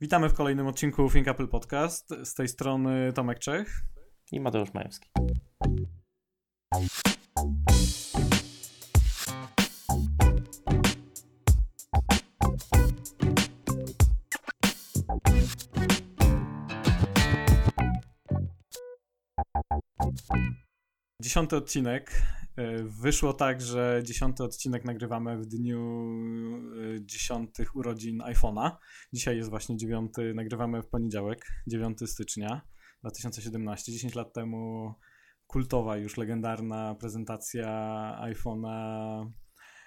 Witamy w kolejnym odcinku Think Apple Podcast. Z tej strony Tomek Czech i Mateusz Majewski. Dziesiąty odcinek. E, wyszło tak, że dziesiąty odcinek nagrywamy w dniu e, dziesiątych urodzin iPhone'a. Dzisiaj jest właśnie dziewiąty, nagrywamy w poniedziałek, 9 stycznia 2017. 10 lat temu kultowa już legendarna prezentacja iPhone'a,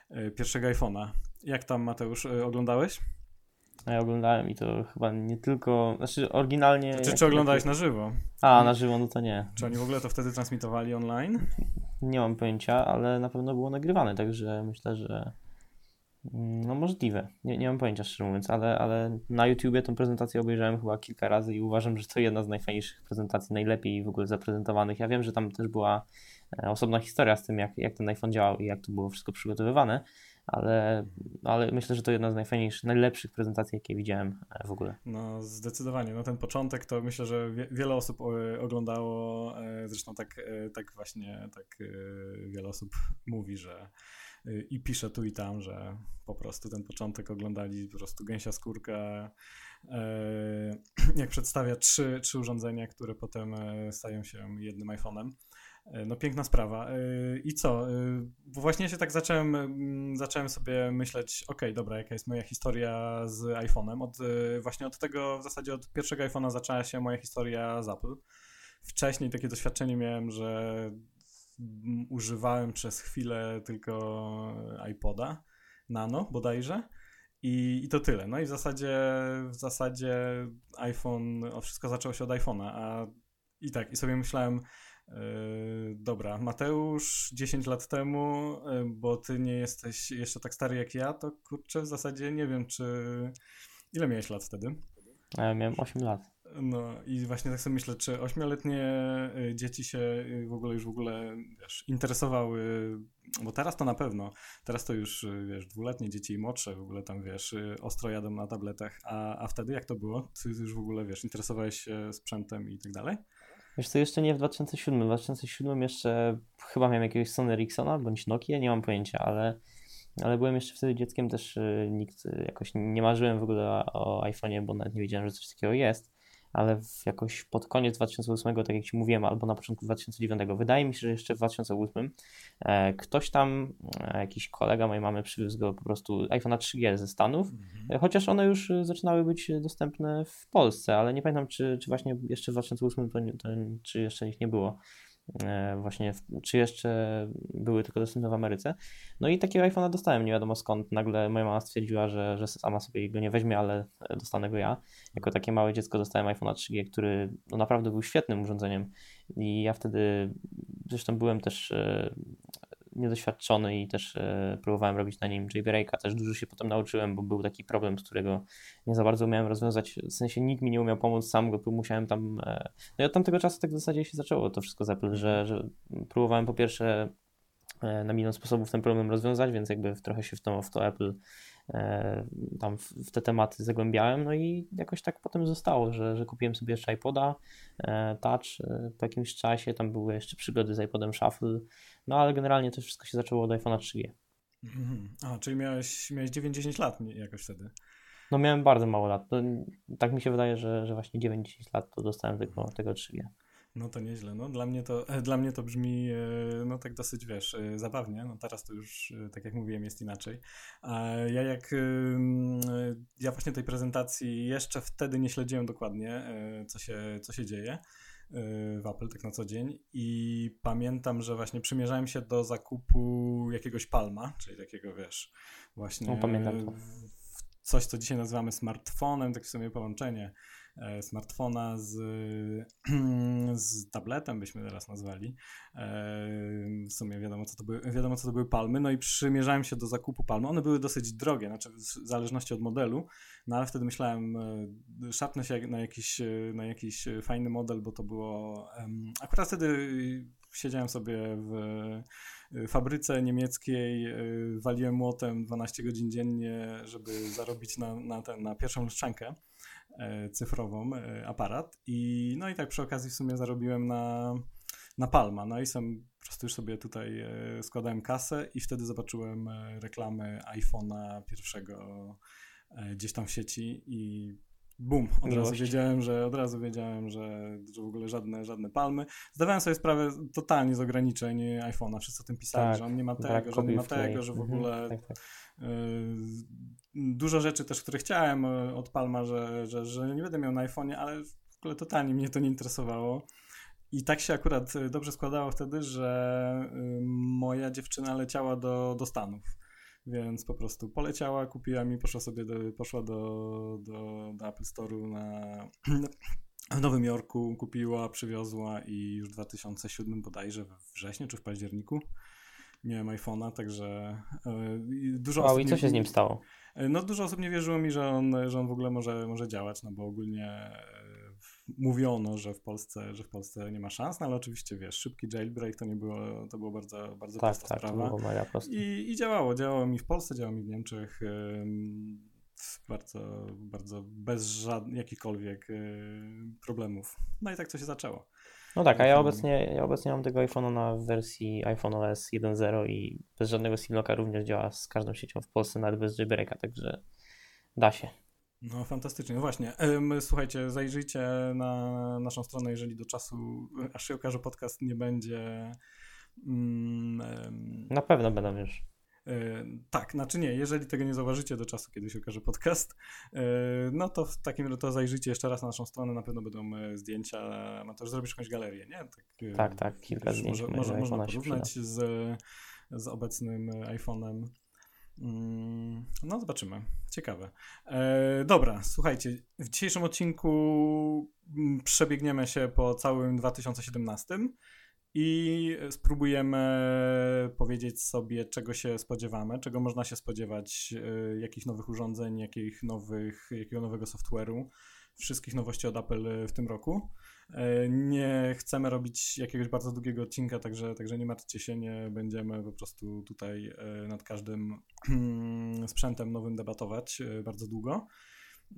e, pierwszego iPhone'a. Jak tam Mateusz, oglądałeś? Ja oglądałem i to chyba nie tylko, znaczy oryginalnie... Czy, czy oglądałeś na żywo? A, na żywo, no to nie. Czy oni w ogóle to wtedy transmitowali online? Nie mam pojęcia, ale na pewno było nagrywane, także myślę, że mm, no możliwe. Nie, nie mam pojęcia szczerze mówiąc, ale, ale na YouTubie tą prezentację obejrzałem chyba kilka razy i uważam, że to jedna z najfajniejszych prezentacji, najlepiej w ogóle zaprezentowanych. Ja wiem, że tam też była e, osobna historia z tym, jak, jak ten iPhone działał i jak to było wszystko przygotowywane, ale, ale myślę, że to jedna z najfajniejszych, najlepszych prezentacji, jakie widziałem e, w ogóle. No, zdecydowanie. No, ten początek to myślę, że wiele osób oglądało, e, zresztą tak, e, tak właśnie tak wiele osób mówi, że i pisze tu i tam, że po prostu ten początek oglądali po prostu gęsia skórka, jak przedstawia trzy, trzy urządzenia, które potem stają się jednym iPhone'em. E, no piękna sprawa. E, I co? E, bo właśnie się tak zacząłem, mm, zacząłem sobie myśleć, ok, dobra, jaka jest moja historia z iPhone'em. Od, właśnie od tego, w zasadzie od pierwszego iPhone'a zaczęła się moja historia z Apple. Wcześniej takie doświadczenie miałem, że używałem przez chwilę tylko iPoda Nano bodajże. I, I to tyle. No i w zasadzie w zasadzie iPhone, o wszystko zaczęło się od iPhone'a, a i tak, i sobie myślałem, dobra, Mateusz 10 lat temu, yy, bo ty nie jesteś jeszcze tak stary jak ja, to kurczę, w zasadzie nie wiem, czy. Ile miałeś lat wtedy? Ja miałem 8 lat. No i właśnie tak sobie myślę, czy ośmioletnie yy, dzieci się w ogóle już w ogóle wiesz, interesowały, bo teraz to na pewno, teraz to już wiesz, dwuletnie dzieci i młodsze w ogóle tam wiesz, ostro jadą na tabletach, a, a wtedy jak to było? Ty już w ogóle wiesz, interesowałeś się sprzętem i tak dalej? Wiesz co, jeszcze nie w 2007. W 2007 jeszcze chyba miałem jakiegoś Sony Ericssona bądź Nokia, nie mam pojęcia, ale, ale byłem jeszcze wtedy dzieckiem, też y, nikt y, jakoś nie marzyłem w ogóle o iPhone'ie, bo nawet nie wiedziałem, że coś takiego jest ale jakoś pod koniec 2008, tak jak Ci mówiłem, albo na początku 2009, wydaje mi się, że jeszcze w 2008 e, ktoś tam, e, jakiś kolega mojej mamy przywiózł go po prostu iPhone 3G ze Stanów, mhm. E, chociaż one już zaczynały być dostępne w Polsce, ale nie pamiętam, czy, czy właśnie jeszcze w 2008 to, to czy jeszcze ich nie było. E, właśnie, czy jeszcze były tylko dostępne w Ameryce. No i takiego iPhone'a dostałem, nie wiadomo skąd. Nagle moja mama stwierdziła, że, że sama sobie go nie weźmie, ale dostanę go ja. Jako takie małe dziecko dostałem iPhone'a 3G, który no, naprawdę był świetnym urządzeniem. I ja wtedy, zresztą byłem też e, niedoświadczony i też e, próbowałem robić na nim jailbreaka. Też dużo się potem nauczyłem, bo był taki problem, z którego nie za bardzo umiałem rozwiązać. W sensie nikt mi nie umiał pomóc, sam go musiałem tam. E, no i od tamtego czasu tak w zasadzie się zaczęło to wszystko z Apple, że, że próbowałem po pierwsze e, na milion sposobów ten problem rozwiązać, więc jakby trochę się w to, w to Apple tam w, te tematy zagłębiałem, no i jakoś tak potem zostało, że, że kupiłem sobie jeszcze iPoda e, Touch e, po jakimś czasie, tam były jeszcze przygody z iPodem Shuffle, no ale generalnie to wszystko się zaczęło od iPhone'a 3G. Mhm. A, czyli miałeś, miałeś 9-10 lat jakoś wtedy? No miałem bardzo mało lat, tak mi się wydaje, że, że właśnie 9-10 lat to dostałem tego, tego 3G. No to nieźle. No, dla, mnie to, dla mnie to brzmi e, no tak dosyć, wiesz, e, zabawnie. No teraz to już, e, tak jak mówiłem, jest inaczej. A ja jak, ja właśnie tej prezentacji jeszcze wtedy nie śledziłem dokładnie, co się, co się dzieje w Apple tak na co dzień i pamiętam, że właśnie przymierzałem się do zakupu jakiegoś Palma, czyli takiego, wiesz, właśnie no, pamiętam to. coś, co dzisiaj nazywamy smartfonem, takie sobie połączenie E, smartfona z, z tabletem, byśmy teraz nazwali. E, w sumie wiadomo co, to były, wiadomo, co to były palmy. No i przymierzałem się do zakupu palmy. One były dosyć drogie, znaczy w zależności od modelu, no ale wtedy myślałem, e, szarpnę się na jakiś, na jakiś fajny model, bo to było. Akurat wtedy siedziałem sobie w fabryce niemieckiej, waliłem młotem 12 godzin dziennie, żeby zarobić na, na, ten, na pierwszą lustrzankę. cyfrową aparat i no i tak przy okazji w sumie zarobiłem na, na Palma, no i sam po prostu już sobie tutaj składałem kasę i wtedy zobaczyłem reklamy iPhone'a pierwszego gdzieś tam w sieci i bum, od Miłość. razu wiedziałem, że od razu wiedziałem, że, że w ogóle żadne, żadne palmy. Zdawałem sobie sprawę totalnie z ograniczeń iPhone'a. Wszyscy o tym pisali, tak, że on nie ma tego, że on nie ma tego, że w mhm, ogóle tak, tak. Y, dużo rzeczy też, które chciałem y, od Palma, że, że, że nie będę miał na iPhone'ie, ale w ogóle totalnie mnie to nie interesowało. I tak się akurat y, dobrze składało wtedy, że moja dziewczyna leciała do, do Stanów więc po prostu poleciała, kupiła mi, poszła sobie do, poszła do, do, do Apple Store'u na, w Nowym Jorku, kupiła, przywiozła i już w 2007 bodajże we wrześniu czy w październiku miałem iPhone'a, także yy, dużo wow, osób... i co się z nim stało? No dużo osób nie wierzyło mi, że on, że on w ogóle może, może działać, no bo ogólnie mówiono, że w Polsce, że w Polsce nie ma szans, no ale oczywiście wiesz, szybki jailbreak to nie było, to było bardzo, bardzo tak, prosta tak, sprawa. To było I, I działało, działało mi w Polsce, działało mi w Niemczech bardzo, bardzo bez żadnych jakichkolwiek problemów. No i tak to się zaczęło. No tak, a ja obecnie, ja obecnie mam tego iPhone'a na wersji iPhone OS 1.0 i bez żadnego simlocka również działa z każdą siecią w Polsce, nawet bez jailbreaka, także da się. No fantastycznie, no właśnie. Słuchajcie, zajrzyjcie na naszą stronę, jeżeli do czasu, aż się okaże, podcast nie będzie. Mm, na pewno będą już. E, tak, znaczy nie, jeżeli tego nie zauważycie do czasu, kiedy się okaże podcast, e, no to w takim razie to zajrzyjcie jeszcze raz na naszą stronę, na pewno będą e, zdjęcia, no to już zrobisz jakąś galerię, nie? Tak, tak, tak kilka zdjęć. Może, może, można porównać z, z obecnym iPhone'em. Mm, no, zobaczymy. Ciekawe. E, dobra, słuchajcie, w dzisiejszym odcinku mm, przebiegniemy się po całym 2017 i spróbujemy powiedzieć sobie, czego się spodziewamy, czego można się spodziewać, e, jakich nowych urządzeń, jakich nowych, jakiego nowego software'u, wszystkich nowości od Apple w tym roku. E, nie chcemy robić jakiegoś bardzo długiego odcinka, także, także nie martwcie się, nie będziemy po prostu tutaj e, nad każdym sprzętem nowym debatować e, bardzo długo.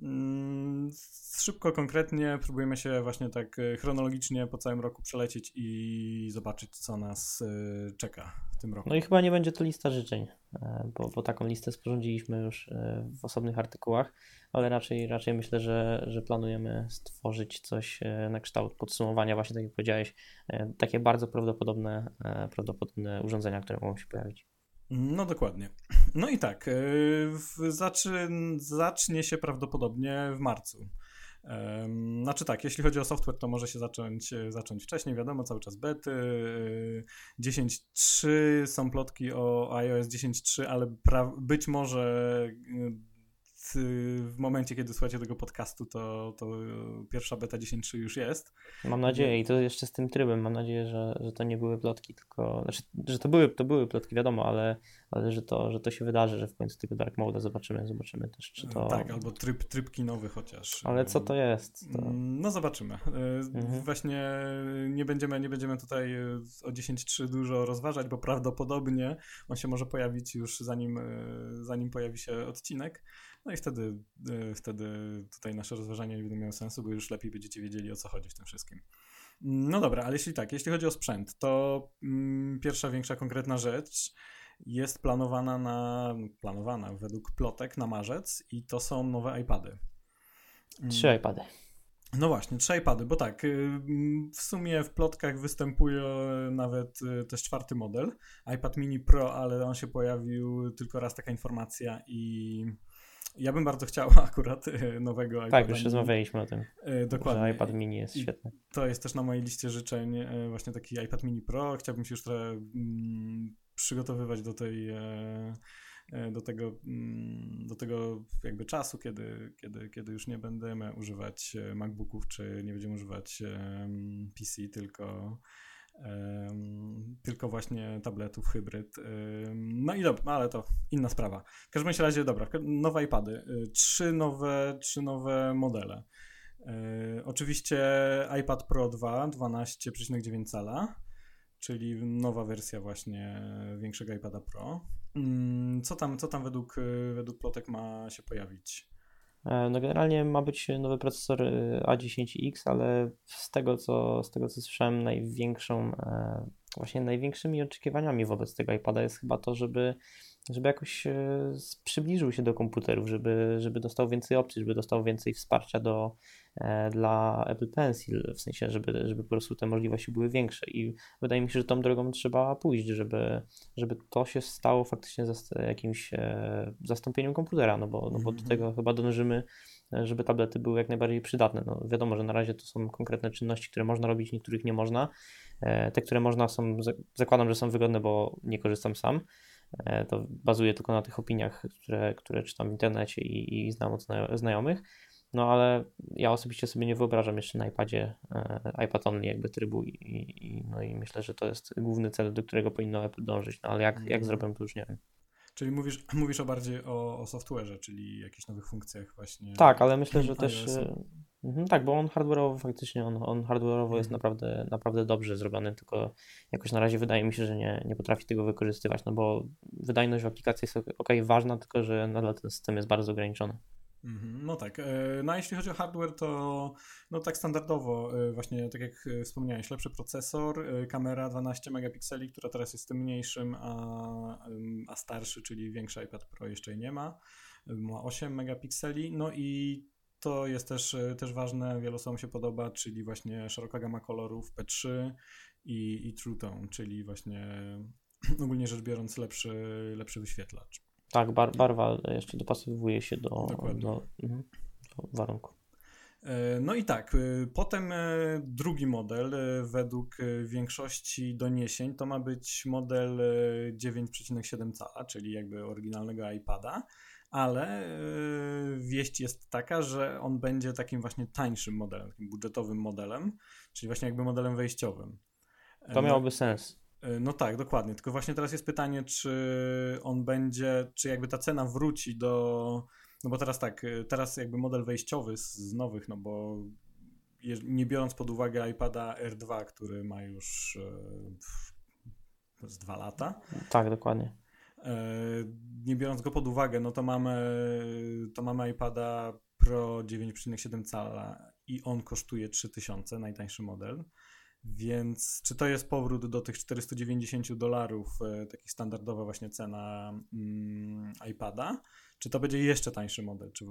Mm, szybko, konkretnie próbujemy się właśnie tak chronologicznie po całym roku przelecieć i zobaczyć, co nas czeka w tym roku. No i chyba nie będzie to lista życzeń, bo, bo taką listę sporządziliśmy już w osobnych artykułach ale raczej, raczej myślę, że, że planujemy stworzyć coś e, na kształt podsumowania, właśnie tak jak powiedziałeś, e, takie bardzo prawdopodobne, e, prawdopodobne urządzenia, które mogą się pojawić. No dokładnie. No i tak, zacznie się prawdopodobnie w marcu. Znaczy tak, jeśli chodzi o software, to może się zacząć, zacząć wcześniej, wiadomo, cały czas bety. 10.3 są plotki o iOS 10.3, ale być może w momencie, kiedy słuchacie tego podcastu, to, to pierwsza beta 10.3 już jest. Mam nadzieję i to jeszcze z tym trybem, mam nadzieję, że, że to nie były plotki, tylko, znaczy, że to były, to były plotki, wiadomo, ale, ale że, to, że to się wydarzy, że w końcu tego Dark Mode zobaczymy, zobaczymy też, czy to... Tak, albo tryb, tryb kinowy chociaż. Ale co to jest? To... No zobaczymy. E, mhm. Właśnie nie będziemy, nie będziemy tutaj o 10.3 dużo rozważać, bo prawdopodobnie on się może pojawić już zanim, zanim pojawi się odcinek. No i wtedy, e, wtedy tutaj nasze rozważania nie będą miały sensu, bo już lepiej będziecie wiedzieli o co chodzi w tym wszystkim. No dobra, ale jeśli tak, jeśli chodzi o sprzęt, to mm, pierwsza większa konkretna rzecz jest planowana na, planowana według plotek na marzec i to są nowe iPady. Trzy mm. iPady. No właśnie, trzy iPady, bo tak, y, w sumie w plotkach występuje nawet y, też czwarty model, iPad mini Pro, ale on się pojawił tylko raz taka informacja i ja bym bardzo chciał akurat e, nowego iPada. Tak, już rozmawialiśmy o tym. E, dokładnie. Że iPad mini jest świetny. to jest też na mojej liście życzeń e, właśnie taki iPad mini Pro. Chciałbym się już trochę mm, przygotowywać do tej do tego, mm, do tego jakby czasu, kiedy, kiedy, kiedy już nie będziemy używać MacBooków, czy nie będziemy używać PC, tylko tylko właśnie tabletów, hybryd. No i dobra, ale to inna sprawa. W każdym razie, dobra, nowe iPady. Y, trzy nowe, trzy nowe modele. Y, oczywiście iPad Pro 2, 12,9 cala, czyli nowa wersja właśnie większego iPada Pro. Co tam, co tam według, według plotek ma się pojawić? E, no generalnie ma być nowy procesor e, A10X, ale z tego co, z tego co słyszałem, największą, e, właśnie największymi oczekiwaniami wobec tego iPada jest chyba to, żeby żeby jakoś przybliżył się do komputerów, żeby, żeby dostał więcej opcji, żeby dostał więcej wsparcia do, E, dla Apple Pencil, w sensie, żeby, żeby po prostu te możliwości były większe i wydaje mi się, że tą drogą trzeba pójść, żeby, żeby to się stało faktycznie jakimś e, zastąpieniem komputera, no bo, no bo do mhm. tego chyba dążymy, żeby tablety były jak najbardziej przydatne. No wiadomo, że na razie to są konkretne czynności, które można robić, niektórych nie można. E, te, które można są, zakładam, że są wygodne, bo nie korzystam sam. To bazuje tylko na tych opiniach, które, które czytam w internecie i, i znam od znajomych. No ale ja osobiście sobie nie wyobrażam jeszcze na iPadzie e, iPad only jakby trybu i, i, no i myślę, że to jest główny cel, do którego powinno Apple dążyć, no ale jak, jak mhm. zrobię to już nie wiem. Czyli mówisz, mówisz o bardziej o, o software'ze, czyli jakichś nowych funkcjach właśnie. Tak, ale myślę, że też e, mhm, tak, bo on hardware'owo faktycznie, on, on hardware'owo jest mhm. naprawdę, naprawdę dobrze zrobiony, tylko jakoś na razie wydaje mi się, że nie, nie potrafi tego wykorzystywać, no bo wydajność w aplikacji jest ok, ważna, tylko że nadal ten system jest bardzo ograniczony. Mhm, no tak. E, no a jeśli chodzi o hardware, to no tak standardowo, e, właśnie tak jak e, wspomniałeś, lepszy procesor, kamera 12 megapikseli, która teraz jest tym mniejszym, a, a starszy, czyli większy iPad Pro jeszcze nie ma, ma 8 megapikseli, no i to jest też, też ważne, wielu osobom się podoba, czyli właśnie szeroka gama kolorów P3 i, i True Tone, czyli właśnie ogólnie rzecz biorąc lepszy, lepszy wyświetlacz. Tak, bar, barwa jeszcze dopasowuje się do, do, mhm, do warunku. E, no i tak, e, potem e, drugi model według większości doniesień to ma być model 9,7 cala, czyli jakby oryginalnego iPada, ale wieść jest taka, że on będzie takim właśnie tańszym modelem, takim budżetowym modelem, czyli właśnie jakby modelem wejściowym. To miałoby no, sens. E, no tak, dokładnie. Tylko właśnie teraz jest pytanie, czy on będzie, czy jakby ta cena wróci do. No bo teraz tak, e, teraz jakby model wejściowy z, nowych, no bo nie biorąc pod uwagę iPada R2, który ma już e, z dwa lata. Tak, dokładnie. Nie biorąc go pod uwagę, no to mamy, to mamy iPada Pro 9,7 cala i on kosztuje 3000, najtańszy model. Więc czy to jest powrót do tych 490 dolarów, e, taki standardowa właśnie cena mm, iPada, czy to będzie jeszcze tańszy model? Czy,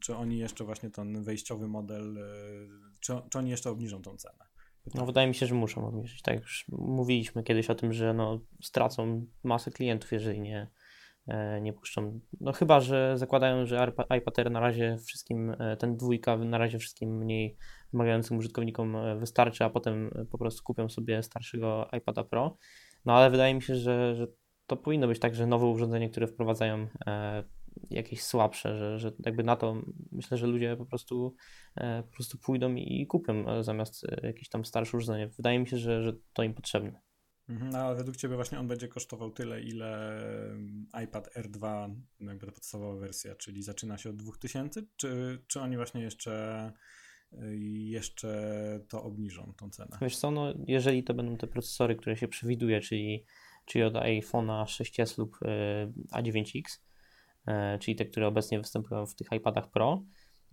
czy oni jeszcze właśnie ten wejściowy model, e, czy, czy oni jeszcze obniżą tą cenę? No wydaje mi się, że muszą obniżyć. Tak już mówiliśmy kiedyś o tym, że no, stracą masę klientów, jeżeli nie, e, nie puszczą. No chyba, że zakładają, że iPad Air na razie wszystkim, ten dwójka na razie wszystkim mniej wymagającym użytkownikom e, wystarczy, a potem e, po prostu kupią sobie starszego iPada Pro. No ale wydaje mi się, że, że to powinno być tak, że nowe urządzenie, które wprowadzają e, jakieś słabsze, że, że jakby na to myślę, że ludzie po prostu, e, po prostu pójdą i kupią e, zamiast jakieś tam starsze urządzenie. Wydaje mi się, że, że to im potrzebne. Mhm, a według Ciebie właśnie on będzie kosztował tyle, ile iPad R2, jakby ta podstawowa wersja, czyli zaczyna się od 2000, czy, czy oni właśnie jeszcze jeszcze to obniżą, tą cenę. Wiesz co, no, jeżeli to będą te procesory, które się przewiduje, czyli, czyli od iPhone'a 6s lub e, A9X, e, czyli te, które obecnie występują w tych iPadach Pro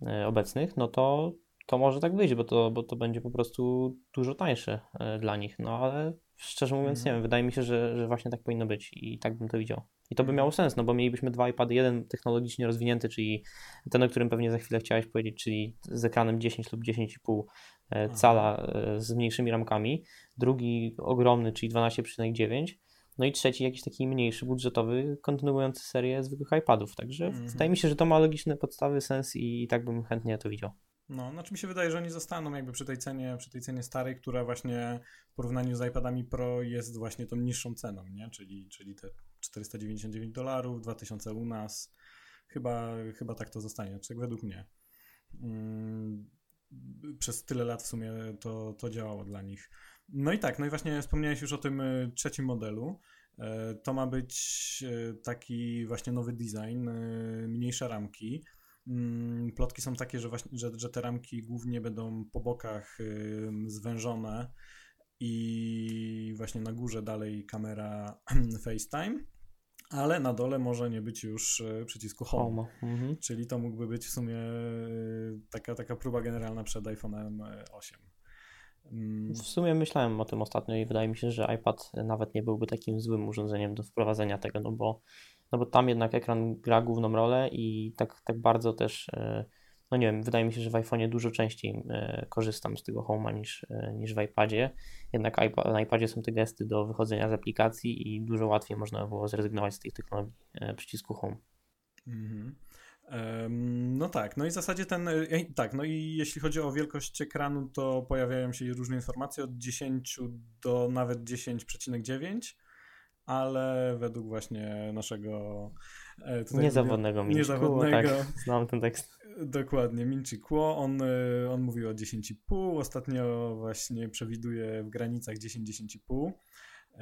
e, obecnych, no to, to może tak być, bo to, bo to będzie po prostu dużo tańsze dla nich, no ale szczerze mówiąc mhm. nie wiem, wydaje mi się, że, że właśnie tak powinno być i tak bym to widział. I to by miało sens, no bo mielibyśmy dwa iPady, jeden technologicznie rozwinięty, czyli ten, o którym pewnie za chwilę chciałeś powiedzieć, czyli z ekranem 10 lub 10,5 e, cala e, z mniejszymi ramkami, drugi ogromny, czyli 12,9 no i trzeci jakiś taki mniejszy, budżetowy, kontynuujący serię zwykłych iPadów. Także mm -hmm. wydaje mi się, że to ma logiczne podstawy, sens i, tak bym chętnie to widział. No, znaczy mi się wydaje, że oni zostaną jakby przy tej cenie, przy tej cenie starej, która właśnie w porównaniu z iPadami Pro jest właśnie tą niższą ceną, nie? Czyli, czyli te 499 dolarów, 2000 u nas. Chyba, chyba tak to zostanie, znaczy według mnie. Mm, przez tyle lat w sumie to, to działało dla nich. No i tak, no i właśnie wspomniałeś już o tym y, trzecim modelu. E, to ma być y, taki właśnie nowy design, mniejsze ramki. Mm, plotki są takie, że, właśnie, że, że te ramki głównie będą po bokach zwężone i właśnie na górze dalej kamera FaceTime, ale na dole może nie być już e, przycisku Home. Mhm. Czyli to mógłby być w sumie e, taka, taka próba generalna przed iPhone'em 8. Mm. W sumie myślałem o tym ostatnio i wydaje mi się, że iPad nawet nie byłby takim złym urządzeniem do wprowadzenia tego, no bo, no bo tam jednak ekran gra główną rolę i tak, tak bardzo też no nie wiem, wydaje mi się, że w iPhone'ie dużo częściej e, korzystam z tego Home'a niż, e, niż w iPadzie. Jednak na iPadzie są te gesty do wychodzenia z aplikacji i dużo łatwiej można było zrezygnować z tej technologii e, przycisku Home. Mhm. No tak, no i w zasadzie ten, tak, no i jeśli chodzi o wielkość ekranu, to pojawiają się różne informacje od 10 do nawet 10,9 ale według właśnie naszego niezawodnego Minchi niezawodnego, tak, znam ten tekst. Dokładnie, Minchi Kuo, on, e, on mówił o 10,5, ostatnio właśnie przewiduje w granicach 10-10,5.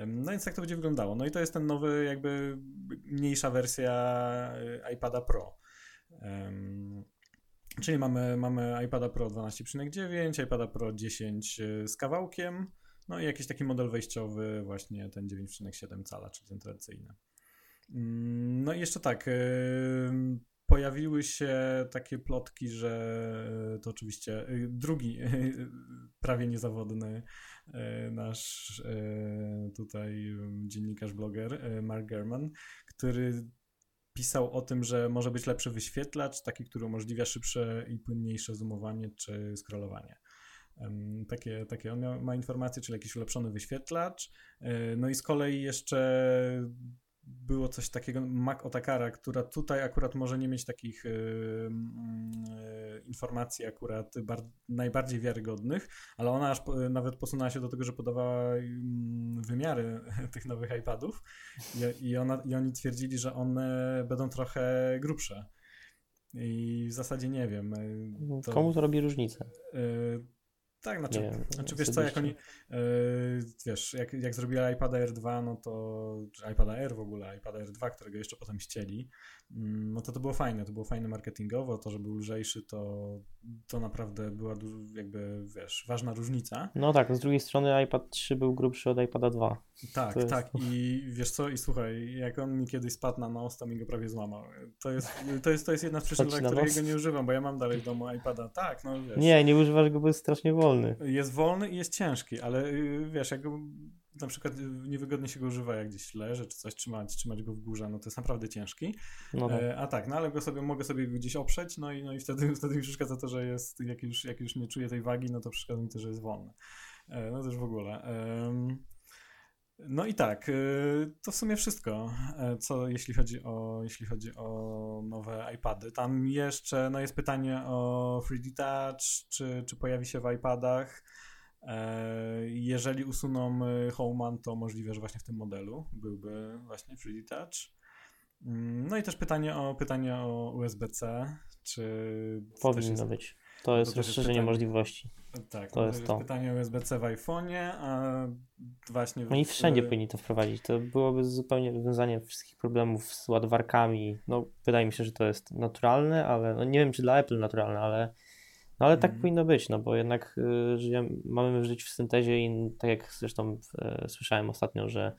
No więc tak to będzie wyglądało. No i to jest ten nowy, jakby mniejsza wersja e, iPada Pro. Czyli mamy, mamy iPada Pro 12,9, iPada Pro 10 e, z kawałkiem, no i jakiś taki model wejściowy, właśnie ten 9,7 cala, czyli ten tradycyjny. Mm, no i jeszcze tak, pojawiły się takie plotki, że to oczywiście drugi prawie niezawodny nasz tutaj dziennikarz, bloger Mark German, który pisał o tym, że może być lepszy wyświetlacz, taki, który umożliwia szybsze i płynniejsze zoomowanie czy scrollowanie. Takie, takie on ma informacje, czyli jakiś ulepszony wyświetlacz. No i z kolei jeszcze było coś takiego, Mac Otakara, która tutaj akurat może nie mieć takich y, y, informacji akurat bar, najbardziej wiarygodnych, ale ona aż po, nawet posunęła się do tego, że podawała y, wymiary tych nowych iPadów i, i, ona, i oni twierdzili, że one będą trochę grubsze. I w zasadzie nie wiem. To, Komu to robi różnicę? Tak, znaczy, nie, znaczy wiesz co, jak oni, yy, wiesz, jak, jak zrobili iPada R2, no to, czy iPada R w ogóle, iPada R2, którego jeszcze potem ścieli, mm, no to to było fajne, to było fajne marketingowo, to, że był lżejszy, to, to naprawdę była dużo, jakby, wiesz, ważna różnica. No tak, z drugiej strony iPad 3 był grubszy od iPada 2. Tak, jest... tak i wiesz co, i słuchaj, jak on mi kiedyś spadł na nos, to mi go prawie złamał. To jest, to jest, to jest jedna z przyczyn, dla której go nie używam, bo ja mam dalej w domu iPada, tak, no wiesz. Nie, nie używasz go, bo jest strasznie wolny. Jest wolny i jest ciężki, ale y, wiesz, jak go na przykład niewygodnie się go używa, jak gdzieś leży, czy coś trzymać, trzymać go w górze, no to jest naprawdę ciężki. No tak. e, a tak, no ale go sobie, mogę sobie gdzieś oprzeć, no i, no i wtedy, wtedy mi przeszkadza to, że jest, jak już, jak już nie czuję tej wagi, no to przeszkadza mi to, że jest wolny. E, no też w ogóle. E, no i tak, y, to w sumie wszystko, e, co jeśli chodzi o, jeśli chodzi o nowe iPady. Tam jeszcze no jest pytanie o 3D Touch, czy, czy pojawi się w iPadach. E, jeżeli usuną y, Homeman, to możliwe, że właśnie w tym modelu byłby właśnie 3D Touch. Mm, no i też pytanie o, pytanie o USB-C, czy... Powinno jest... być. To jest rozszerzenie możliwości. Tak, to jest to. pytanie o USB-C w iPhone'ie, a właśnie... W... No i wszędzie powinni to wprowadzić. To byłoby zupełnie rozwiązanie wszystkich problemów z ładowarkami. No, wydaje mi się, że to jest naturalne, ale no, nie wiem, czy dla Apple naturalne, ale, no, ale tak mm. powinno być, no bo jednak y, żyjemy, mamy żyć w syntezie i tak jak zresztą y, słyszałem ostatnio, że,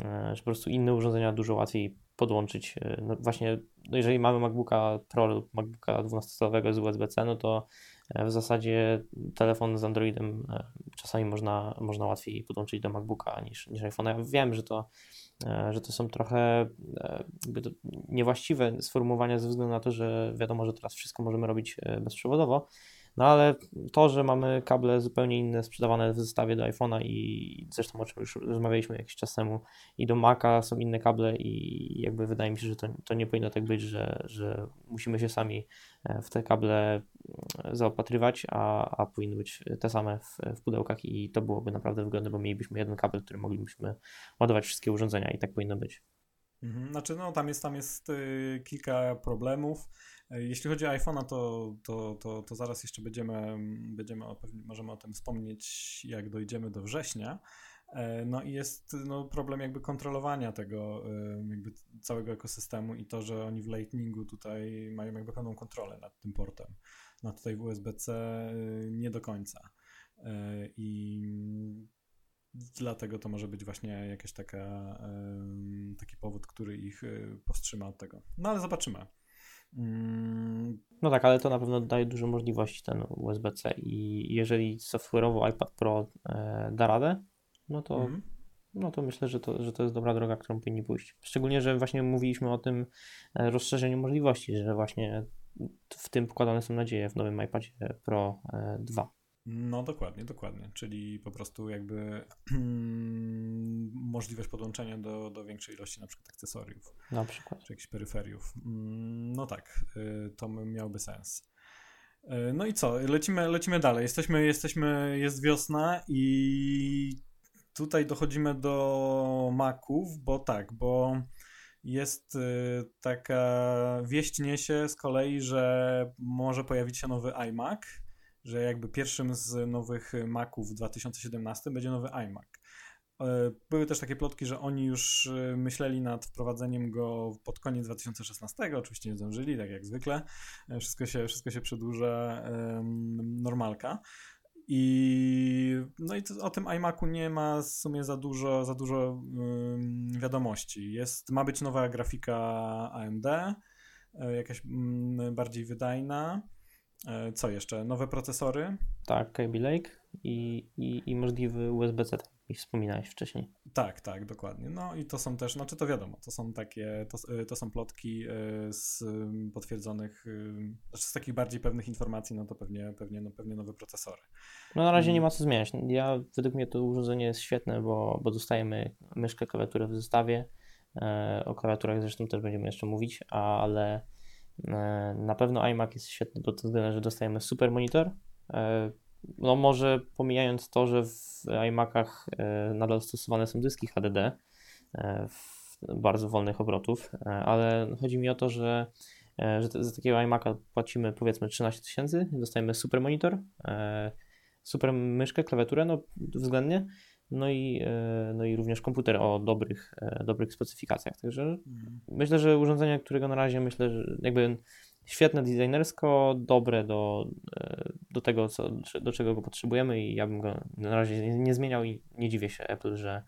y, że po prostu inne urządzenia dużo łatwiej podłączyć. Y, no właśnie, no jeżeli mamy MacBooka Pro lub MacBooka 12-calowego z USB-C, no to e, w zasadzie telefon z Androidem e, czasami można, można łatwiej podłączyć do MacBooka niż, niż iPhone. Ja wiem, że to, e, że to są trochę niewłaściwe sformułowania ze względu na to, że wiadomo, że teraz wszystko możemy robić bezprzewodowo, no ale to, że mamy kable zupełnie inne sprzedawane w zestawie do iPhone'a i zresztą o czym już rozmawialiśmy jakiś czas temu i do Maca są inne kable i jakby wydaje mi się, że to, to nie powinno tak być, że, że musimy się sami e, w te kable e, zaopatrywać, a, a powinny być te same w, w pudełkach i to byłoby naprawdę wygodne, bo mielibyśmy jeden kabel, który moglibyśmy ładować wszystkie urządzenia i tak powinno być. Mhm, znaczy, no tam jest, tam jest y, kilka problemów. E, jeśli chodzi o iPhone'a, to, to, to, to zaraz jeszcze będziemy, będziemy o, możemy o tym wspomnieć, jak dojdziemy do września. E, no i jest no, problem jakby kontrolowania tego jakby całego ekosystemu i to, że oni w Lightningu tutaj mają jakby pełną kontrolę nad tym portem. No tutaj w USB-C nie do końca. E, I dlatego to może być właśnie jakaś taka, taki powód, który ich powstrzyma od tego. No ale zobaczymy. Mm. No tak, ale to na pewno daje dużo możliwości ten USB-C i jeżeli software'owo iPad Pro e, da radę, no to, mm. no to myślę, że to, że to jest dobra droga, którą powinni pójść. Szczególnie, że właśnie mówiliśmy o tym e, rozszerzeniu możliwości, że właśnie w tym pokładane są nadzieje w nowym iPadzie Pro 2. No dokładnie, dokładnie. Czyli po prostu jakby możliwość podłączenia do, do większej ilości na przykład akcesoriów. Na przykład. Czy jakichś peryferiów. Mm, no tak, y, to miałby sens. Y, no i co? Lecimy, lecimy dalej. Jesteśmy, jesteśmy, jest wiosna i tutaj dochodzimy do Maców, bo tak, bo jest y, taka wieść niesie z kolei, że może pojawić się nowy iMac że jakby pierwszym z nowych Maców w 2017 będzie nowy iMac. E, były też takie plotki, że oni już e, myśleli nad wprowadzeniem go pod koniec 2016, oczywiście nie zdążyli, tak jak zwykle. E, wszystko się, wszystko się przedłuża, normalka. I, no i to, o tym iMacu nie ma w sumie za dużo, za dużo wiadomości. Jest, ma być nowa grafika AMD, jakaś bardziej wydajna. E, co jeszcze? Nowe procesory? Tak, Kaby Lake i, i, i możliwy USB-C, tak jak wspominałeś wcześniej. Tak, tak, dokładnie. No i to są też, znaczy to wiadomo, to są takie, to, e, to są plotki e, z potwierdzonych, znaczy z takich bardziej pewnych informacji, no to pewnie, pewnie, no, pewnie nowe procesory. No na razie nie ma co zmieniać. Ja, według mnie to urządzenie jest świetne, bo, bo dostajemy myszkę, klawiaturę w zestawie. O klawiaturach zresztą też będziemy jeszcze mówić, ale na pewno iMac jest świetny pod tym względem, że dostajemy super monitor. E, no może pomijając to, że w iMacach e, nadal stosowane są dyski HDD w bardzo wolnych obrotów, ale chodzi mi o to, że, że za takiego iMac'a płacimy powiedzmy 13 tysięcy, dostajemy super monitor, super myszkę, klawiaturę, no względnie, no i, e, no i również komputer o dobrych, e, dobrych specyfikacjach. Także mhm. myślę, że urządzenie, którego na razie myślę, że jakby świetne designersko, dobre do, e, do tego, co, do czego go potrzebujemy i ja bym go na razie nie, nie zmieniał i nie dziwię się Apple, że,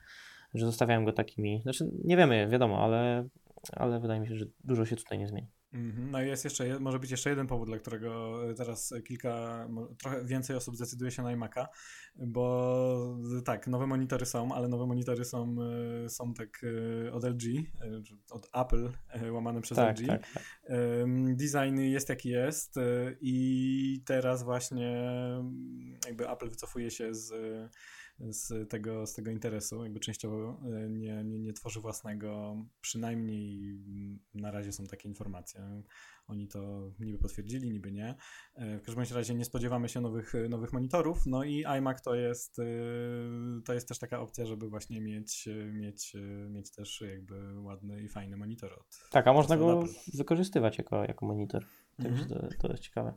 że zostawiałem go takimi, znaczy nie wiemy, wiadomo, ale, ale wydaje mi się, że dużo się tutaj nie zmieni. Mhm. No i jest jeszcze, może być jeszcze jeden powód, dla którego teraz kilka, trochę więcej osób zdecyduje się na iMac'a, bo tak, nowe monitory są, ale nowe monitory są, e, są tak e, od LG, e, od Apple, łamane przez tak, LG. Tak, tak. Design jest jaki jest i teraz właśnie jakby Apple wycofuje się z z tego, z tego interesu, jakby częściowo e, nie, nie, nie tworzy własnego, przynajmniej na razie są takie informacje. Oni to niby potwierdzili, niby nie. E, w każdym razie nie spodziewamy się nowych, nowych monitorów, no i iMac to jest, e, to jest też taka opcja, żeby właśnie mieć, mieć, mieć też jakby ładny i fajny monitor. Od, tak, a można go wykorzystywać jako, jako monitor. Także mhm. to, to jest ciekawe.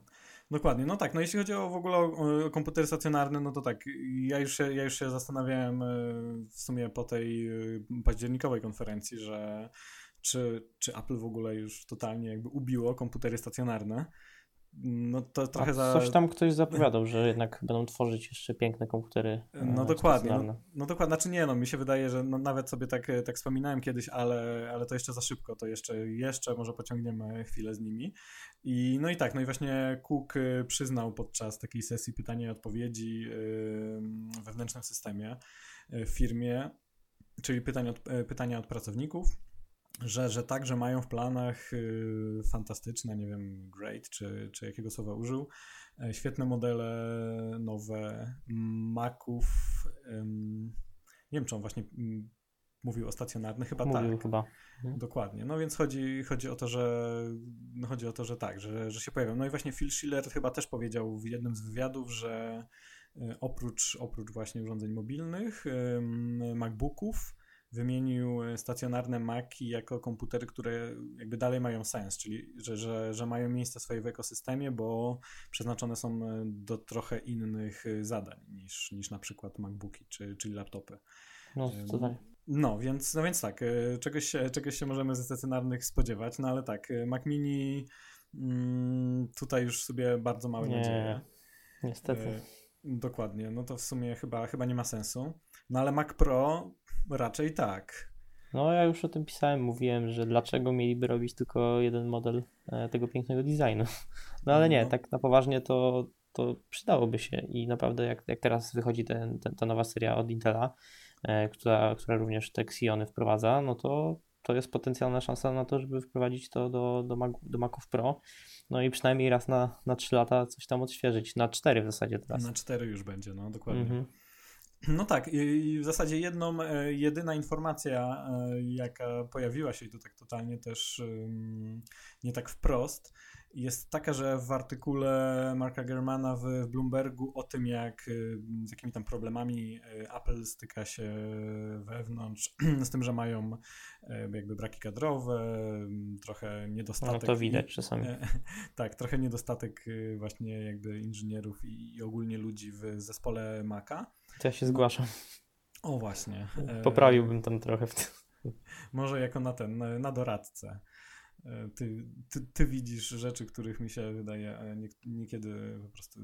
Dokładnie, no tak, no jeśli chodzi o w ogóle o, komputery stacjonarne, no to tak, ja już się, ja już się zastanawiałem e, w sumie po tej e, październikowej konferencji, że czy, czy Apple w ogóle już totalnie jakby ubiło komputery stacjonarne, no to trochę za... Coś tam ktoś zapowiadał, że jednak będą tworzyć jeszcze piękne komputery. No dokładnie. No, no, dokładnie. Znaczy nie, no mi się wydaje, że no, nawet sobie tak, tak wspominałem kiedyś, ale, ale to jeszcze za szybko, to jeszcze, jeszcze może pociągniemy chwilę z nimi. I no i tak, no i właśnie Cook y, przyznał podczas takiej sesji pytania i odpowiedzi w wewnętrznym systemie w firmie, czyli pytania od, pytania od pracowników, że, że także mają w planach y, fantastyczne, nie wiem, great, czy, czy jakiego słowa użył, y, świetne modele nowe Maców. Y, nie wiem, czy on właśnie mm, mówił o stacjonarnych, chyba mówił, tak. chyba. Mhm. Dokładnie. No więc chodzi, chodzi o to, że no chodzi o to, że tak, że, że się pojawią. No i właśnie Phil Schiller chyba też powiedział w jednym z wywiadów, że y, oprócz, oprócz właśnie urządzeń mobilnych, MacBooków, wymienił e, stacjonarne Maci jako komputery, które jakby dalej mają sens, czyli że, że, że mają miejsce swoje w ekosystemie, bo przeznaczone są e, do trochę innych e, zadań niż, niż na przykład MacBooki czy, czyli laptopy. No, tutaj. No, więc, no więc tak, czegoś się, czegoś się możemy ze stacjonarnych spodziewać, no ale tak, Mac Mini mm, tutaj już sobie bardzo małe nie, nadzieje. Niestety. Dokładnie, no to w sumie chyba, chyba nie ma sensu. No ale Mac Pro raczej tak. No ja już o tym pisałem, mówiłem, że dlaczego mieliby robić tylko jeden model e, tego pięknego designu. No ale nie, No. tak na poważnie to, to przydałoby się i naprawdę jak, jak teraz wychodzi ten, ten, ta nowa seria od Intela, e, która, która również te Xiony wprowadza, no to to jest potencjalna szansa na to, żeby wprowadzić to do, do, Mac, do Maców Pro. No i przynajmniej raz na, na 3 lata coś tam odświeżyć. Na 4 w zasadzie teraz. Na cztery już będzie, no dokładnie. Mhm. No tak, i w zasadzie jedną, e, jedyna informacja, e, jaka pojawiła się i to tak totalnie też nie tak wprost, jest taka, że w artykule Marka Germana w Bloombergu o tym, jak y, z jakimi tam problemami y, Apple styka się wewnątrz, z tym, że mają e, jakby braki kadrowe, trochę No niedostatek. to i- widać czasami. Tak, trochę niedostatek y, właśnie jakby inżynierów i ogólnie ludzi w zespole Maca. To ja się zgłaszam. O właśnie. e, Poprawiłbym tam trochę w tym. Może jako na ten, na- doradcę. E, Ty, ty, ty widzisz rzeczy, których mi się wydaje e, nie, niekiedy po prostu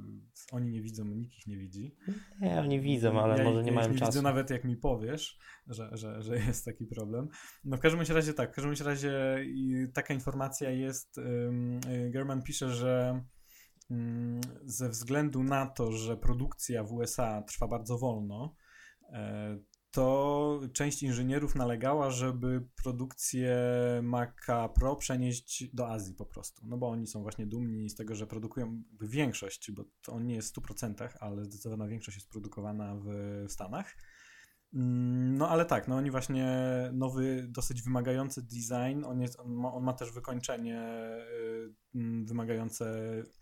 oni nie widzą, nikt ich nie widzi. Nie, oni widzą, ale ja, może nie ja mają nie czasu. widzę nawet jak mi powiesz, że, że, że jest taki problem. No w każdym razie tak, w każdym razie taka informacja jest, y, German pisze, że ze względu na to, że produkcja w USA trwa bardzo wolno, e, to część inżynierów nalegała, żeby produkcję Maca Pro przenieść do Azji po prostu. No bo oni są właśnie dumni z tego, że produkują większość, bo to on nie jest w 100%, ale zdecydowana większość jest produkowana w Stanach. Mm, No ale tak, no oni właśnie nowy, dosyć wymagający design, on, jest, on, ma, on ma też wykończenie y, mm, wymagające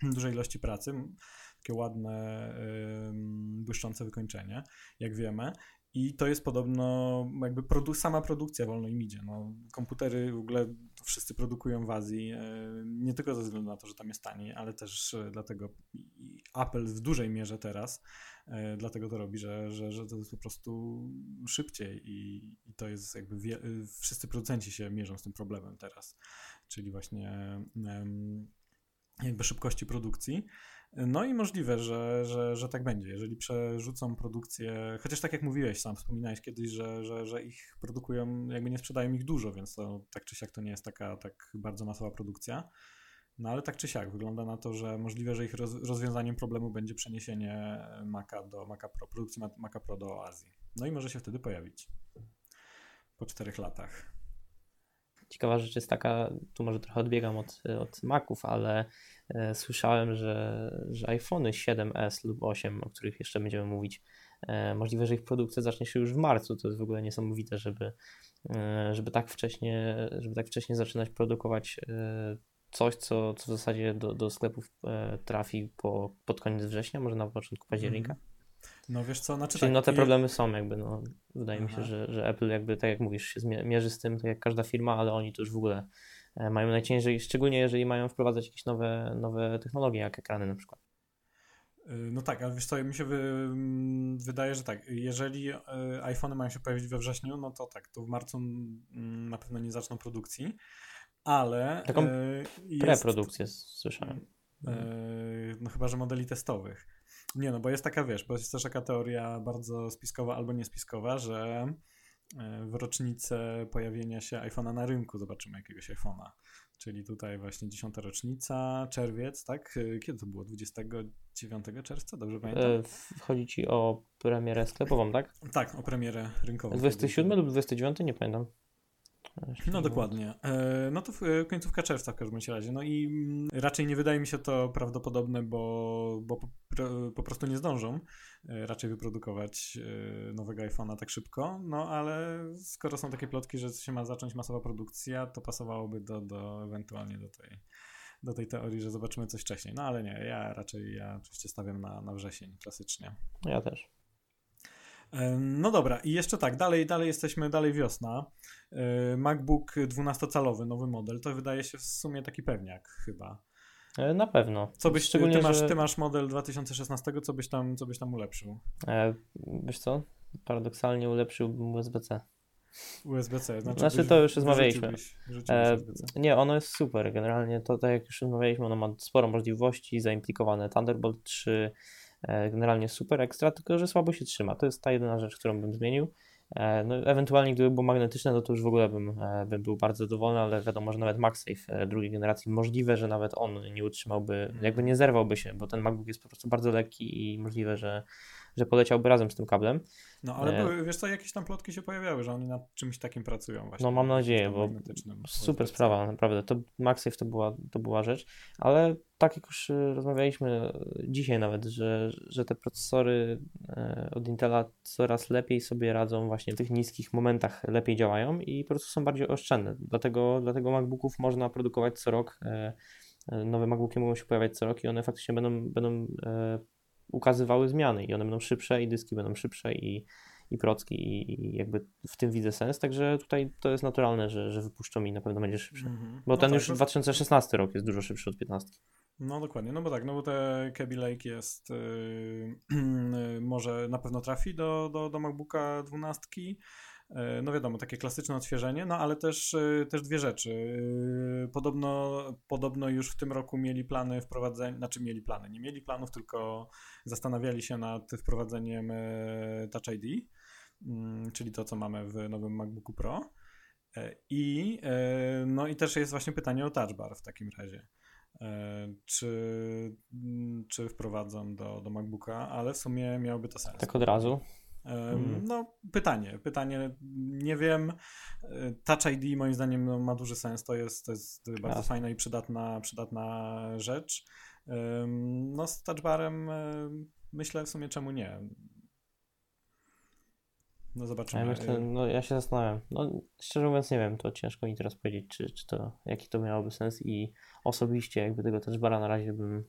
dużej ilości pracy, takie ładne, błyszczące wykończenie, jak wiemy. I to jest podobno jakby produ- sama produkcja wolno im idzie. No, komputery w ogóle wszyscy produkują w Azji, e, nie tylko ze względu na to, że tam jest taniej, ale też e, dlatego Apple w dużej mierze teraz e, dlatego to robi, że, że, że to jest po prostu szybciej i, i to jest jakby wszyscy producenci się mierzą z tym problemem teraz, czyli właśnie jakby szybkości produkcji. No i możliwe, że, że, że tak będzie. Jeżeli przerzucą produkcję, chociaż tak jak mówiłeś, sam wspominałeś kiedyś, że, że, że ich produkują, jakby nie sprzedają ich dużo, więc to tak czy siak to nie jest taka tak bardzo masowa produkcja. No ale tak czy siak wygląda na to, że możliwe, że ich roz, rozwiązaniem problemu będzie przeniesienie Maca do Maca Pro, produkcji Ma- Maca Pro do Azji. No i może się wtedy pojawić po czterech latach. Ciekawa rzecz jest taka, tu może trochę odbiegam od, od Maców, ale e, słyszałem, że, że iPhony 7S lub 8, o których jeszcze będziemy mówić, e, możliwe, że ich produkcja zacznie się już w marcu. To jest w ogóle niesamowite, żeby, e, żeby, tak, wcześnie, żeby tak wcześnie zaczynać produkować e, coś, co, co w zasadzie do, do sklepów e, trafi po, pod koniec września, może na początku października. No wiesz co, znaczy Czyli tak, no te problemy są jakby, no wydaje mi się, Aha. że, że Apple jakby, tak jak mówisz, się mierzy z tym, tak jak każda firma, ale oni to już w ogóle e, mają najciężej, szczególnie jeżeli mają wprowadzać jakieś nowe, nowe technologie, jak ekrany na przykład. Y, No tak, ale wiesz co, mi się wy, mm, wydaje, że tak, jeżeli y, iPhony mają się pojawić we wrześniu, no to tak, to w marcu mm, na pewno nie zaczną produkcji, ale Taką y, jest, Preprodukcję słyszałem. no chyba, że modeli testowych. Nie, no bo jest taka, wiesz, bo jest też taka teoria bardzo spiskowa albo niespiskowa, że y, w rocznicę pojawienia się iPhone'a na rynku zobaczymy jakiegoś iPhone'a. Czyli tutaj właśnie 10 rocznica, czerwiec, tak? Y, Kiedy to było? 29 czerwca, dobrze pamiętam? E, w- Chodzi ci o premierę sklepową, tak? Tak, o premierę rynkową. 27 lub 29, nie pamiętam. No nie dokładnie. E, No to e, końcówka czerwca w każdym razie. No i mm, raczej nie wydaje mi się to prawdopodobne, bo, bo po, pro- po prostu nie zdążą e, raczej wyprodukować nowego iPhone'a tak szybko. No ale skoro są takie plotki, że się ma zacząć masowa produkcja, to pasowałoby do, do ewentualnie do tej, do tej teorii, że zobaczymy coś wcześniej. No ale nie, ja raczej ja oczywiście stawiam na, na wrzesień klasycznie. Ja też. No dobra, i jeszcze tak, dalej, dalej jesteśmy, dalej wiosna. MacBook 12-calowy, nowy model, to wydaje się w sumie taki pewniak chyba. E, Na pewno. Co byś, Szczególnie, ty, masz, że- ty masz model 2016, co byś tam, co byś tam ulepszył? E, Wiesz co? Paradoksalnie ulepszyłbym USB-C. USB-C, znaczy, Znaczy, byś- to już rozmawialiśmy. E. Nie, ono jest super. Generalnie to, tak jak już rozmawialiśmy, ono ma sporo możliwości, zaimplikowane Thunderbolt 3, generalnie super ekstra, tylko że słabo się trzyma. To jest ta jedyna rzecz, którą bym zmienił. E, no, ewentualnie gdyby było magnetyczne, no to już w ogóle bym, e, bym był bardzo zadowolony, ale wiadomo, że nawet MagSafe e, drugiej generacji możliwe, że nawet on nie utrzymałby, jakby nie zerwałby się, bo ten MacBook jest po prostu bardzo lekki i możliwe, że że poleciałby razem z tym kablem. No ale były, wiesz co, jakieś tam plotki się pojawiały, że oni nad czymś takim pracują właśnie. No mam nadzieję, bo super sprawa, naprawdę. To MagSafe to była, to była rzecz, ale tak jak już y, rozmawialiśmy dzisiaj nawet, że, że te procesory e, od Intela coraz lepiej sobie radzą właśnie w tych niskich momentach, lepiej działają i po prostu są bardziej oszczędne. Dlatego, dlatego MacBooków można produkować co rok. E, e, nowe MacBooki mogą się pojawiać co rok i one faktycznie będą, będą ukazywały zmiany i one będą szybsze i dyski będą szybsze i, i procki i, i jakby w tym widzę sens, także tutaj to jest naturalne, że, że wypuszczą i na pewno będzie szybsze. Mm -hmm. Bo no ten tak, już 2016 rok jest dużo szybszy od 15. No dokładnie, no bo tak, no bo te Kaby Lake jest, yy, może na pewno trafi do, do, do MacBooka 12, E, no wiadomo, takie klasyczne odświeżenie, no ale też, e, też dwie rzeczy. E, podobno, podobno już w tym roku mieli plany wprowadzenia, znaczy mieli plany, nie mieli planów, tylko zastanawiali się nad wprowadzeniem Touch ID, mm, czyli to, co mamy w nowym MacBooku Pro. I, no i też jest właśnie pytanie o touch bar w takim razie. Czy, mm, czy wprowadzą do, do MacBooka, ale w sumie miałoby to sens. Tak od razu? Mhm. No, pytanie, pytanie, nie wiem. E, Touch ID moim zdaniem no, ma duży sens, to jest, to jest bardzo fajna i przydatna, przydatna rzecz. No, z touchbarem e, myślę w sumie czemu nie. No zobaczymy. Ja, myślę, no, ja się zastanawiam. No, szczerze mówiąc nie wiem, to ciężko mi teraz powiedzieć, czy, czy to, jaki to miałoby sens i osobiście jakby tego touchbara na razie bym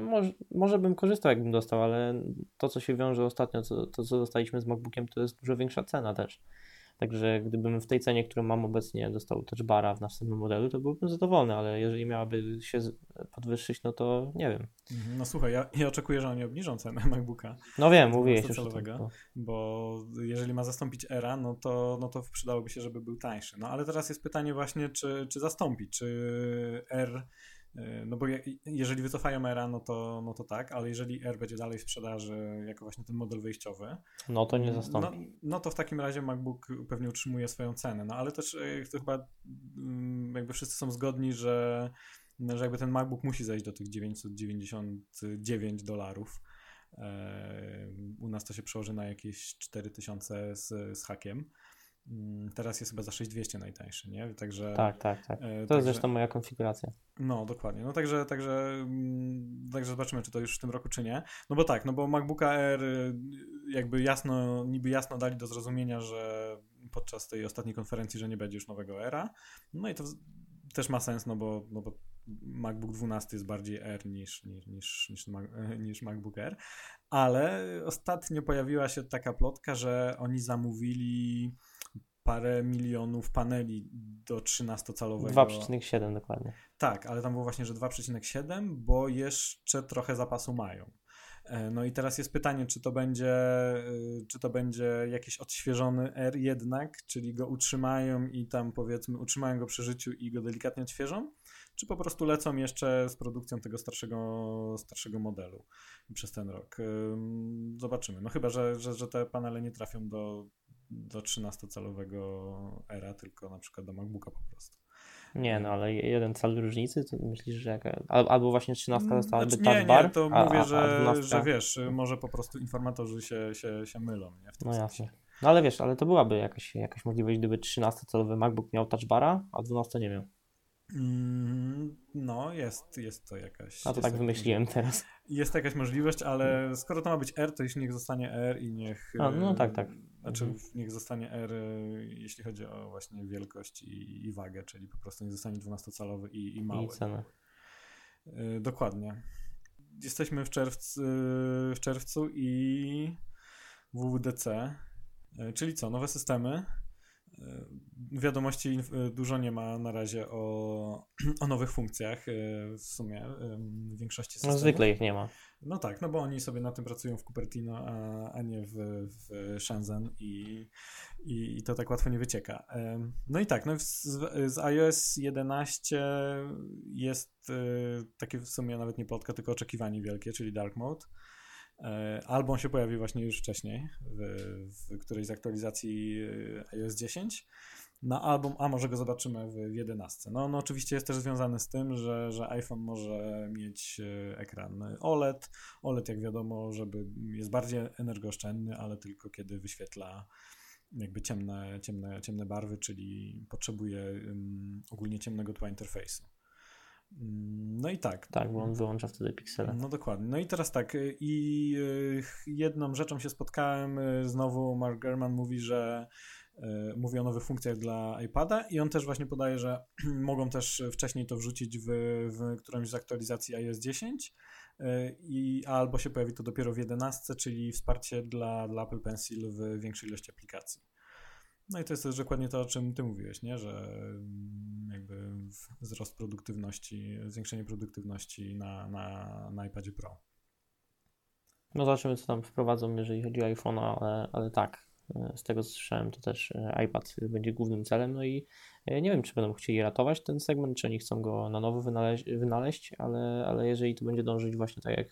może, może bym korzystał, jakbym dostał, ale to, co się wiąże ostatnio, to, to co dostaliśmy z MacBookiem, to jest dużo większa cena też. Także gdybym w tej cenie, którą mam obecnie, dostał touch bara w następnym modelu, to byłbym zadowolony, ale jeżeli miałaby się podwyższyć, no to nie wiem. Mhm, no słuchaj, ja, ja oczekuję, że oni obniżą cenę MacBooka. No wiem, mówiłeś już celowego, tym, bo jeżeli ma zastąpić Era, no to, no to przydałoby się, żeby był tańszy. No ale teraz jest pytanie właśnie, czy, czy zastąpi, czy R no bo je, jeżeli wycofają ERA, no to, no to tak, ale jeżeli R będzie dalej w sprzedaży jako właśnie ten model wyjściowy, no to nie zastąpi. No, no to w takim razie MacBook pewnie utrzymuje swoją cenę. No ale też e, to chyba mm, jakby wszyscy są zgodni, że, że jakby ten MacBook musi zejść do tych 999 dolarów. E, u nas to się przełoży na jakieś 4000 z, z hakiem. Mm, teraz jest chyba za 6200 najtańszy, nie? Także, tak, tak, tak. To także, jest zresztą moja konfiguracja. No, dokładnie. No także, także, mm, także zobaczymy, czy to już w tym roku, czy nie. No bo tak, no bo MacBooka Air y, jakby jasno, niby jasno dali do zrozumienia, że podczas tej ostatniej konferencji, że nie będzie już nowego Era. No i to też ma sens, no bo, no bo MacBook 12 jest bardziej Air niż, niż, niż, niż, niż MacBook Air. Ale ostatnio pojawiła się taka plotka, że oni zamówili parę milionów paneli do 13-calowego. 2,7 dokładnie. Tak, ale tam było właśnie, że 2,7, bo jeszcze trochę zapasu mają. E, no i teraz jest pytanie, czy to będzie, e, czy to będzie jakiś odświeżony R jednak, czyli go utrzymają i tam powiedzmy utrzymają go przy życiu i go delikatnie odświeżą, czy po prostu lecą jeszcze z produkcją tego starszego, starszego modelu przez ten rok. Zobaczymy. No chyba, że, że, że te panele nie trafią do do 13-calowego era, tylko na przykład do MacBooka po prostu. Nie, no ale jeden cal różnicy, to myślisz, że jaka... Albo właśnie 13 mm, została znaczy, nie, bar, nie, to a, mówię, że, a że wiesz, może po prostu informatorzy się, się, się mylą, nie? W tym no jasne. No ale wiesz, ale to byłaby jakaś, jakaś możliwość, gdyby 13-calowy MacBook miał touch bara, a 12 nie miał. Mm, no, jest, jest to jakaś. A to tak wymyśliłem teraz. Jest jakaś możliwość, ale skoro to ma być R, to jeśli niech zostanie R i niech. A, no tak, tak. Znaczy, mhm. niech zostanie R, jeśli chodzi o właśnie wielkość i, i wagę, czyli po prostu nie zostanie 12-calowy i, i mały. I cenę. Y, dokładnie. Jesteśmy w czerwcu, w czerwcu i WWDC, y, czyli co? Nowe systemy Wiadomości e, dużo nie ma na razie o, o nowych funkcjach e, w sumie w większości systemów. No zwykle ich nie ma. No tak, no bo oni sobie na tym pracują w Cupertino, a, a nie w, w Shenzhen i, i, i, to tak łatwo nie wycieka. No i tak, no z, z iOS 11 jest e, takie w sumie nawet nie plotka, tylko oczekiwanie wielkie, czyli Dark Mode. E, albo on się pojawi właśnie już wcześniej, w, w którejś z aktualizacji e, iOS 10 na album, a może go zobaczymy w 11. No, no oczywiście jest też związany z tym, że, że iPhone może mieć e, ekran OLED. OLED jak wiadomo, żeby jest bardziej energooszczędny, ale tylko kiedy wyświetla jakby ciemne, ciemne, ciemne barwy, czyli potrzebuje um, ogólnie ciemnego tła interfejsu. No i tak. Tak, bo on wyłącza wtedy piksele. No dokładnie. No i teraz tak, y, i y, jedną rzeczą się spotkałem, y, znowu Mark Gurman mówi, że mówi o nowych funkcjach dla iPada i on też właśnie podaje, że mogą też wcześniej to wrzucić w, w którąś z aktualizacji iOS 10 i albo się pojawi to dopiero w 11, czyli wsparcie dla, dla Apple Pencil w większej ilości aplikacji. No i to jest też dokładnie to, o czym ty mówiłeś, nie? że mm, jakby wzrost produktywności, zwiększenie produktywności na, na, na iPadzie Pro. No zobaczymy, co tam wprowadzą, jeżeli chodzi o iPhone'a, ale, ale tak, e, z tego co słyszałem, to też e, iPad będzie głównym celem, no i e, nie wiem, czy będą chcieli ratować ten segment, czy oni chcą go na nowo wynaleźć, wynaleźć ale, ale jeżeli to będzie dążyć właśnie tak jak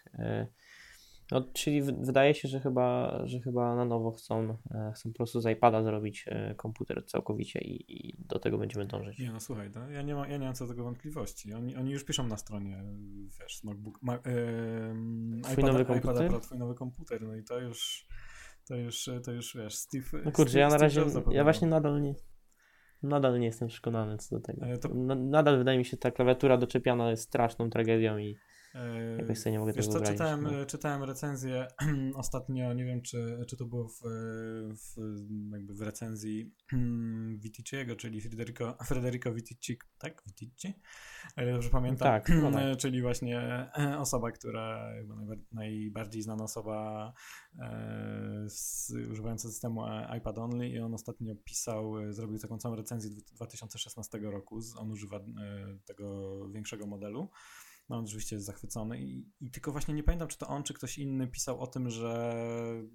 no, czyli wydaje się, że chyba, że chyba na nowo chcą, e, chcą po prostu z iPada zrobić e, komputer całkowicie i, i do tego będziemy dążyć. Nie, no słuchaj, no, ja, nie ma, ja nie mam co do tego wątpliwości. Oni, oni już piszą na stronie, wiesz, MacBook, ma, yy, twój nowy komputer? Pro, twój nowy komputer, no i to już, to już, to już wiesz, Steve. No kurczę, Steve, ja na razie, ja właśnie nadal nie, nadal nie jestem przekonany co do tego. To... Nadal wydaje mi się, ta klawiatura doczepiana jest straszną tragedią i Jakoś sobie nie mogę Wiesz tego co, czytałem, no. czytałem recenzję ostatnio, nie wiem czy, czy to było w, w, jakby w recenzji Viticiego, czyli Federico, Federico Vitici, tak? Vitici? O ile dobrze pamiętam. Tak, no tak. Czyli właśnie osoba, która, najbardziej znana osoba e, z, używająca systemu iPad Only i on ostatnio pisał, zrobił taką całą recenzję 2016 roku, on używa e, tego większego modelu. No on oczywiście jest zachwycony I, i, tylko właśnie nie pamiętam, czy to on, czy ktoś inny pisał o tym, że,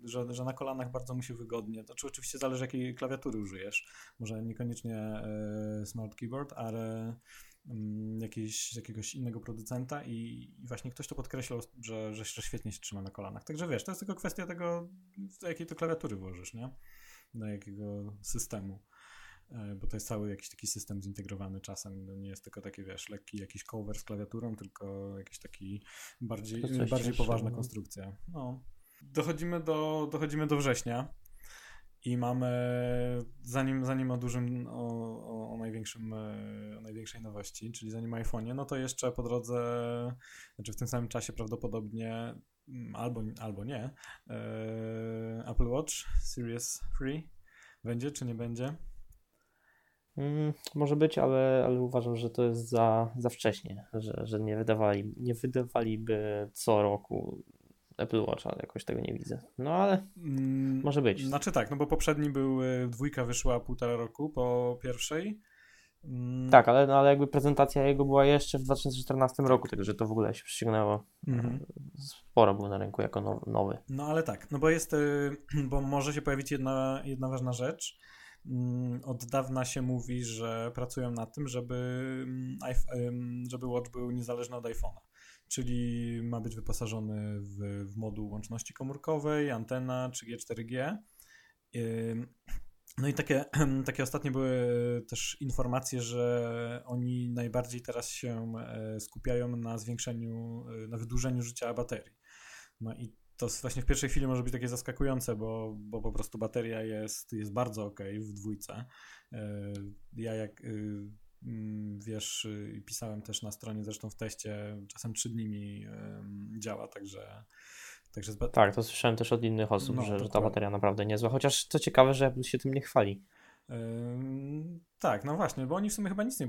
że, że na kolanach bardzo mu się wygodnie. To czy oczywiście zależy, jakiej klawiatury użyjesz. Może niekoniecznie e, smart keyboard, ale mm, jakieś, jakiegoś innego producenta i, i, właśnie ktoś to podkreślał, że, że świetnie się trzyma na kolanach. Także wiesz, to jest tylko kwestia tego, do jakiej to klawiatury włożysz, nie? Do jakiego systemu. E, bo to jest cały jakiś taki system zintegrowany czasem. No nie jest tylko taki, wiesz, lekki jakiś cover z klawiaturą, tylko jakiś taki bardziej, bardziej poważna no. konstrukcja. No. Dochodzimy do, dochodzimy do września i mamy, zanim, zanim o dużym, o, o, o największym, e, o największej nowości, czyli zanim o iPhone'ie, no to jeszcze po drodze, znaczy w tym samym czasie prawdopodobnie mm, albo, albo nie, e, Apple Watch Series 3 będzie czy nie będzie? Mm, może być, ale, ale uważam, że to jest za, za wcześnie, że, że nie, wydawali, nie wydawaliby co roku Apple Watch, ale jakoś tego nie widzę. No ale mm, może być. Znaczy tak, no bo poprzedni był, dwójka wyszła półtora roku po pierwszej. Mm. Tak, ale, no, ale jakby prezentacja jego była jeszcze w 2014 roku, także to w ogóle się przyciągnęło. Mm-hmm. Sporo był na rynku jako nowy. No ale tak, no bo jest, y, bo może się pojawić jedna, jedna ważna rzecz od dawna się mówi, że pracują nad tym, żeby, mm, żeby Watch był niezależny od iPhone'a. Czyli ma być wyposażony w, w moduł łączności komórkowej, antena 3G, 4G. No i takie, takie ostatnie były też informacje, że oni najbardziej teraz się e, skupiają na zwiększeniu, e, na wydłużeniu życia baterii. No i to właśnie w pierwszej chwili może być takie zaskakujące, bo, bo po prostu bateria jest, jest bardzo ok w dwójce. E, ja jak y, mm, wiesz, y, pisałem też na stronie, zresztą w teście, czasem 3 dni mi działa, także Także tak, to słyszałem też od innych osób, no, że, że, ta bateria naprawdę niezła, chociaż co ciekawe, że Apple się tym nie chwali. Yy, tak, no właśnie, bo oni w sumie chyba nic nie,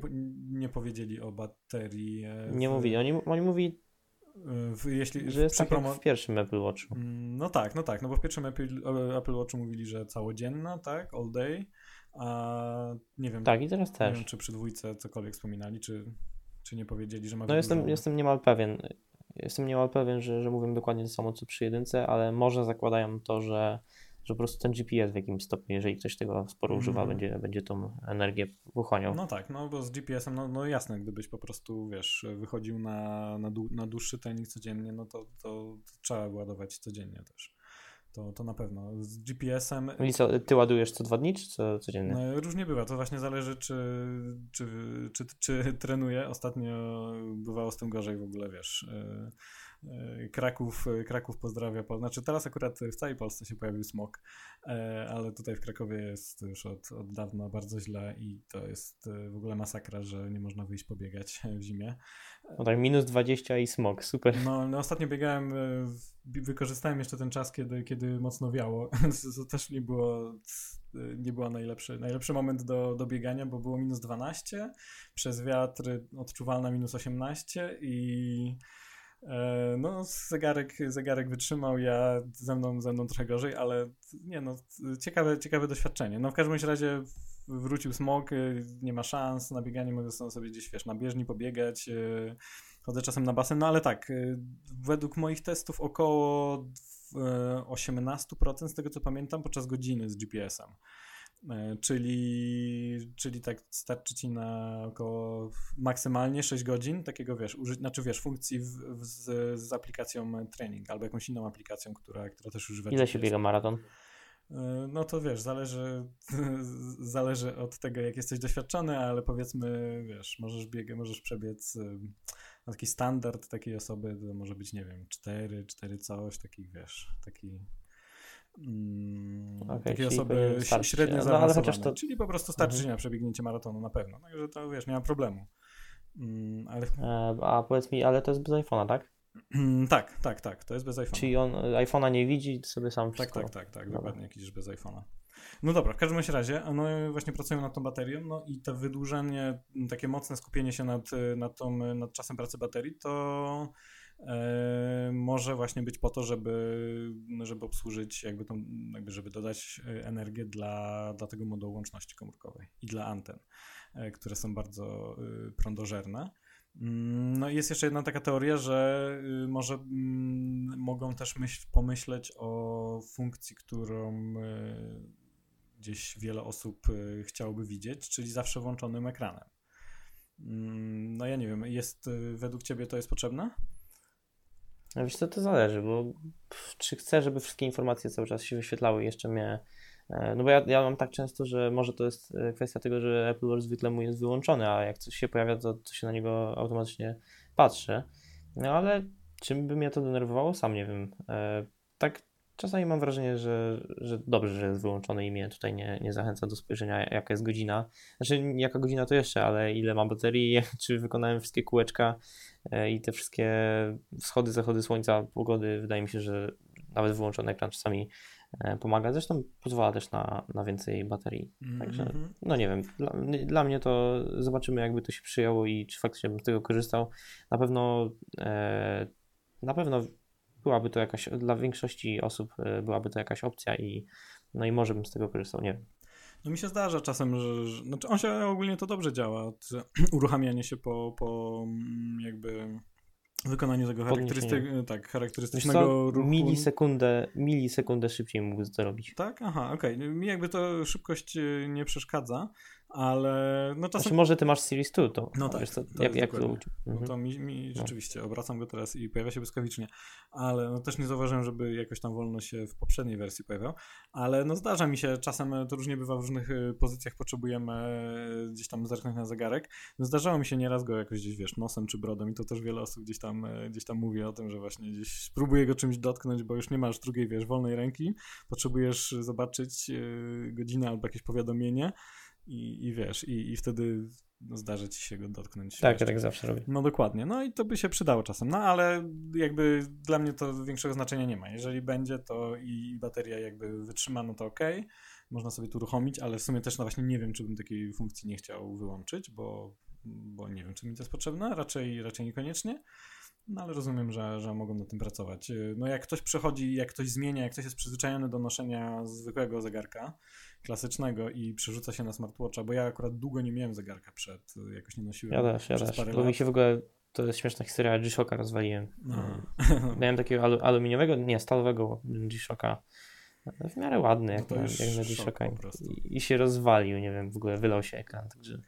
nie powiedzieli o baterii. E, w... Nie mówili, oni, oni mówili w, jeśli, że jest tak promo... w pierwszym Apple Watchu. Mm, no tak, no tak, no bo w pierwszym Apple, Apple Watchu mówili, że całodzienna, tak, all day, a nie wiem. Tak, i teraz też. Nie wiem, czy przy dwójce cokolwiek wspominali, czy, czy nie powiedzieli, że ma No jestem, jestem niemal pewien, jestem niemal pewien, że, że mówią dokładnie to samo, co przy jedynce, ale może zakładają to, że że po prostu ten GPS w jakimś stopniu, jeżeli ktoś tego sporo używa, Mhm. będzie, będzie tą energię pochłaniał. No tak, no bo z GPS-em, no, no jasne, gdybyś po prostu, wiesz, wychodził na, na, dłu- na dłuższy trening codziennie, no to, to, to trzeba ładować codziennie też. To, to na pewno. Z GPS-em I co, ty ładujesz co dwa dni, czy co codziennie? no, różnie bywa. To właśnie zależy, czy, czy, czy, czy trenuję. Ostatnio bywało z tym gorzej w ogóle, wiesz. E, e, Kraków, Kraków pozdrawia. Znaczy teraz akurat w całej Polsce się pojawił smog, e, ale tutaj w Krakowie jest już od, od dawna bardzo źle i to jest w ogóle masakra, że nie można wyjść pobiegać w zimie. No tak, minus 20 i smog, super. No, no ostatnio biegałem, wykorzystałem jeszcze ten czas, kiedy, kiedy mocno wiało. To też nie było, nie było najlepszy, najlepszy moment do, do biegania, bo było minus 12, przez wiatr odczuwalna minus 18 i no zegarek, zegarek wytrzymał, ja ze mną, ze mną trochę gorzej, ale nie no, ciekawe, ciekawe doświadczenie. No w każdym razie wrócił smog, y, nie ma szans na bieganie, mogę sobie gdzieś, wiesz, na bieżni pobiegać, y, chodzę czasem na basen, no ale tak, y, według moich testów około y, 18% z tego co pamiętam podczas godziny z GPS-em. Y, Czyli, czyli tak starczy ci na około maksymalnie 6 godzin takiego, wiesz, uży, znaczy wiesz, funkcji w, w, z, z aplikacją trening albo jakąś inną aplikacją, która, która też używa Ile się biega maraton? Y, No to wiesz, zależy, zależy od tego, jak jesteś doświadczony, ale powiedzmy, wiesz, możesz biegać, możesz przebiec no taki standard takiej osoby, to może być, nie wiem, 4, 4 coś, takich, wiesz, taki mm, takiej czyli osoby starczyć. średnio No, ale zaawansowane, to- czyli po prostu starczy Mhm. na przebiegnięcie maratonu na pewno, także to, wiesz, nie ma problemu. Mm, ale E, A powiedz mi, ale to jest bez iPhone'a, tak? tak, tak, tak, to jest bez iPhone'a. Czyli on e, iPhone'a nie widzi, sobie sam Tak, wszystko... tak, tak, tak, Dobra. dokładnie, jakiś bez iPhone'a. No dobra, w każdym razie, no właśnie pracują nad tą baterią, no i to wydłużenie, takie mocne skupienie się nad, y, nad, tą, nad czasem pracy baterii, to może właśnie być po to, żeby, żeby obsłużyć, jakby tą, jakby żeby dodać e, energię dla, dla tego modułu łączności komórkowej i dla anten, e, które są bardzo prądożerne. Mm, No i jest jeszcze jedna taka teoria, że y, może mm, mogą też myśl, pomyśleć o funkcji, którą gdzieś wiele osób chciałoby widzieć, czyli zawsze włączonym ekranem. Mm, No ja nie wiem, jest według ciebie to jest potrzebne? No Wiesz co, to zależy, bo czy chcę, żeby wszystkie informacje cały czas się wyświetlały i jeszcze mnie... e, No bo ja, ja mam tak często, że może to jest e, kwestia tego, że Apple Watch zwykle mu jest wyłączony, a jak coś się pojawia, to, to się na niego automatycznie patrzy. No ale czym by mnie to denerwowało? Sam nie wiem. E, Tak czasami mam wrażenie, że, że dobrze, że jest wyłączony i mnie tutaj nie, nie zachęca do spojrzenia, jaka jest godzina. Znaczy, jaka godzina to jeszcze, ale ile mam baterii, czy wykonałem wszystkie kółeczka e, i te wszystkie wschody, zachody słońca, pogody. Wydaje mi się, że nawet wyłączony ekran czasami e, pomaga. Zresztą pozwala też na, na więcej baterii. Także Mhm. no nie wiem, dla, dla mnie to zobaczymy, jakby to się przyjęło i czy faktycznie bym z tego korzystał. Na pewno e, na pewno byłaby to jakaś, dla większości osób e, byłaby to jakaś opcja i no i może bym z tego korzystał, nie wiem. No mi się zdarza czasem, że, że znaczy on się ogólnie to dobrze działa, uruchamianie się po, po mm, jakby wykonaniu tego charakterystyk, tak, charakterystycznego ruchu. milisekundę, milisekundę szybciej mógłby to robić. Tak, aha, okej. Mi jakby to szybkość y, nie przeszkadza, ale no czasem Znaczy może ty masz Series 2, to No tak, co, jak, jest jak to dokładnie. No mhm. to mi, mi No. rzeczywiście, obracam go teraz i pojawia się błyskawicznie, ale no też nie zauważyłem, żeby jakoś tam wolno się w poprzedniej wersji pojawiał, ale no zdarza mi się, czasem e, to różnie bywa w różnych e, pozycjach, potrzebujemy e, gdzieś tam zerknąć na zegarek. No zdarzało mi się nieraz go jakoś gdzieś, wiesz, nosem czy brodą i to też wiele osób gdzieś tam, gdzieś tam mówi o tym, że właśnie gdzieś spróbuje go czymś dotknąć, bo już nie masz drugiej, wiesz, wolnej ręki, potrzebujesz zobaczyć godzinę albo jakieś powiadomienie i, i wiesz, i, i wtedy no, zdarzy ci się go dotknąć. Tak, ja tak zawsze robię. No dokładnie, no i to by się przydało czasem, no ale jakby dla mnie to większego znaczenia nie ma. Jeżeli będzie to i bateria jakby wytrzyma, no to okej, można sobie tu uruchomić, ale w sumie też no właśnie nie wiem, czy bym takiej funkcji nie chciał wyłączyć, bo, bo nie wiem, czy mi to jest potrzebne, raczej, raczej niekoniecznie. No ale rozumiem, że, że mogą nad tym pracować. No jak ktoś przechodzi, jak ktoś zmienia, jak ktoś jest przyzwyczajony do noszenia zwykłego zegarka, klasycznego i przerzuca się na smartwatcha, bo ja akurat długo nie miałem zegarka przed, yy, jakoś nie nosiłem Ja też, ja też. Bo mi się w ogóle, to jest śmieszna historia, G-Shocka rozwaliłem. No. Miałem takiego alu, aluminiowego, nie, stalowego G-Shocka No, w miarę ładny, jak, No to na, jak na prostu. I, I się rozwalił, nie wiem, w ogóle wylał się ekran, także...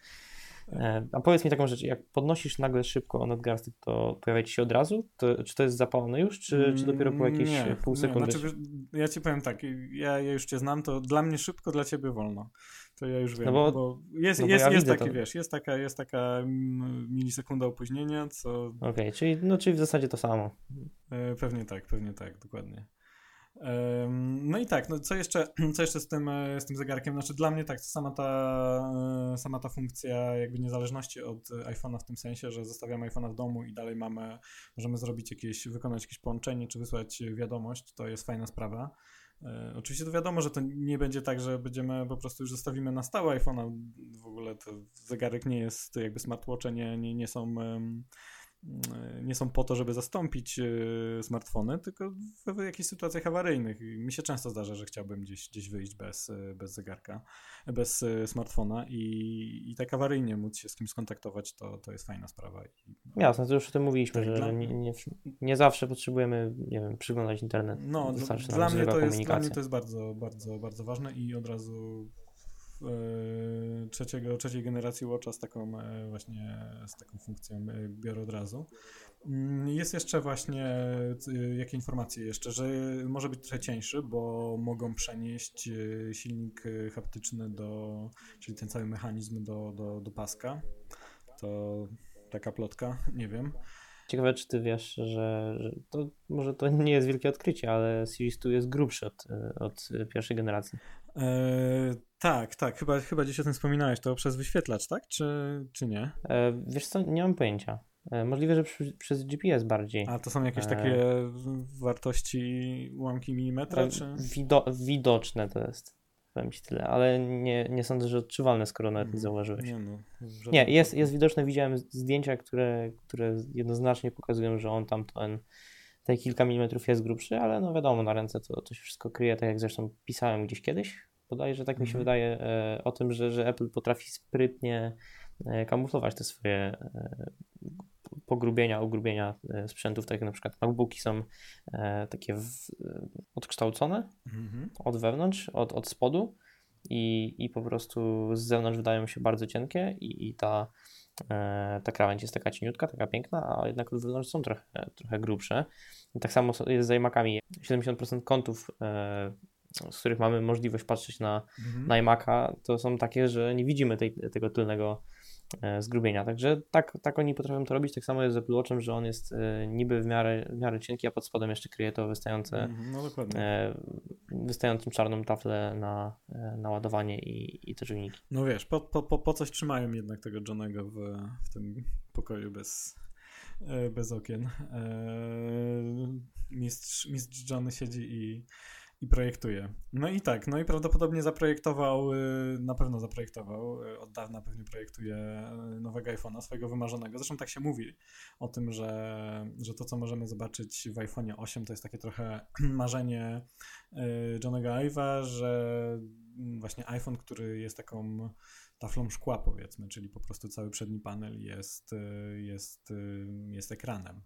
E, A powiedz mi taką rzecz, jak podnosisz nagle szybko nadgarstek, to pojawia ci się od razu? To, czy to jest zapalone już, czy, czy dopiero po jakieś Mm, nie, pół nie, sekundy? Znaczy, wiesz, ja ci powiem tak, ja, ja już cię znam, to dla mnie szybko, dla ciebie wolno. To ja już wiem, No bo, bo- jest, no bo jest, ja jest taki, to. wiesz, jest taka, jest taka milisekunda opóźnienia, co Okej, czyli, no, czyli w zasadzie to samo. E, Pewnie tak, pewnie tak, dokładnie. No i tak, no co jeszcze, co jeszcze z, tym, e, z tym zegarkiem? Znaczy dla mnie tak, sama ta, e, sama ta funkcja jakby niezależności od iPhone'a w tym sensie, że zostawiamy iPhone'a w domu i dalej mamy, możemy zrobić jakieś, wykonać jakieś połączenie czy wysłać wiadomość, to jest fajna sprawa. E, Oczywiście to wiadomo, że to nie będzie tak, że będziemy po prostu już zostawimy na stałe iPhone'a. W ogóle to zegarek nie jest, jakby smartwatche nie, nie, nie są nie są po to, żeby zastąpić e, smartfony, tylko w, jakichś sytuacjach awaryjnych. Mi się często zdarza, że chciałbym gdzieś, gdzieś wyjść bez, e, bez zegarka, bez e, smartfona i, i tak awaryjnie móc się z kimś skontaktować, to, to jest fajna sprawa. Jasne, to już o tym mówiliśmy, Tak, że, dla- nie, nie, nie zawsze potrzebujemy, nie wiem, przyglądać internet. No, Wystarczy dla mnie, to jest, dla mnie to jest bardzo, bardzo, bardzo ważne i od razu e, trzeciego, trzeciej generacji Watcha z taką e, właśnie z taką funkcją e, biorę od razu. Mm, Jest jeszcze właśnie jakie informacje jeszcze, że może być trochę cieńszy, bo mogą przenieść e, silnik e, haptyczny do, czyli ten cały mechanizm do, do, do paska. To taka plotka, nie wiem. Ciekawe, czy ty wiesz, że, że to może to nie jest wielkie odkrycie, ale Series 2 jest grubszy od, od pierwszej generacji. E, tak, tak, chyba, chyba gdzieś o tym wspominałeś, to przez wyświetlacz, tak? Czy, czy nie? E, wiesz co, nie mam pojęcia. E, możliwe, że przy, przez GPS bardziej. A to są jakieś E. takie wartości ułamki milimetra, E, czy? wido, widoczne to jest. Powiem ci tyle, ale nie, nie sądzę, że odczuwalne, skoro nawet nie zauważyłeś. Nie, no, Nie, jest, jest widoczne, widziałem zdjęcia, które, które jednoznacznie pokazują, że on tam ten, te kilka milimetrów jest grubszy, ale no wiadomo, na ręce to, to się wszystko kryje, tak jak zresztą pisałem gdzieś kiedyś. Bodajże tak mi się Mhm. wydaje e, o tym, że, że Apple potrafi sprytnie e, kamuflować te swoje e, pogrubienia, ugrubienia e, sprzętów, tak jak na przykład MacBooki są takie w, odkształcone Mhm. od wewnątrz, od, od spodu i, i po prostu z zewnątrz wydają się bardzo cienkie i, i ta, ta krawędź jest taka cieniutka, taka piękna, a jednak od wewnątrz są trochę, trochę grubsze. I tak samo jest z iMacami. 70% kątów, z których mamy możliwość patrzeć na, Mhm. na iMac'a, to są takie, że nie widzimy tej, tego tylnego e, zgrubienia. Także tak, tak oni potrafią to robić. Tak samo jest z Apple Watchem, że on jest e, niby w miarę, w miarę cienki, a pod spodem jeszcze kryje to wystające Mhm, No e, wystającą czarną taflę na, e, na ładowanie i, i te czujniki. No wiesz, po, po, po, po coś trzymają jednak tego Johnego w, w tym pokoju bez, bez okien. Mistrz, mistrz Johnny siedzi i, i projektuje. No i tak, no i prawdopodobnie zaprojektował, y, na pewno zaprojektował, y, od dawna pewnie projektuje y, nowego iPhone'a, swojego wymarzonego. Zresztą tak się mówi o tym, że, że to, co możemy zobaczyć w iPhone'ie 8, to jest takie trochę marzenie Johnego Ive'a, że mm, właśnie iPhone, który jest taką taflą szkła powiedzmy, czyli po prostu cały przedni panel jest, jest, jest ekranem.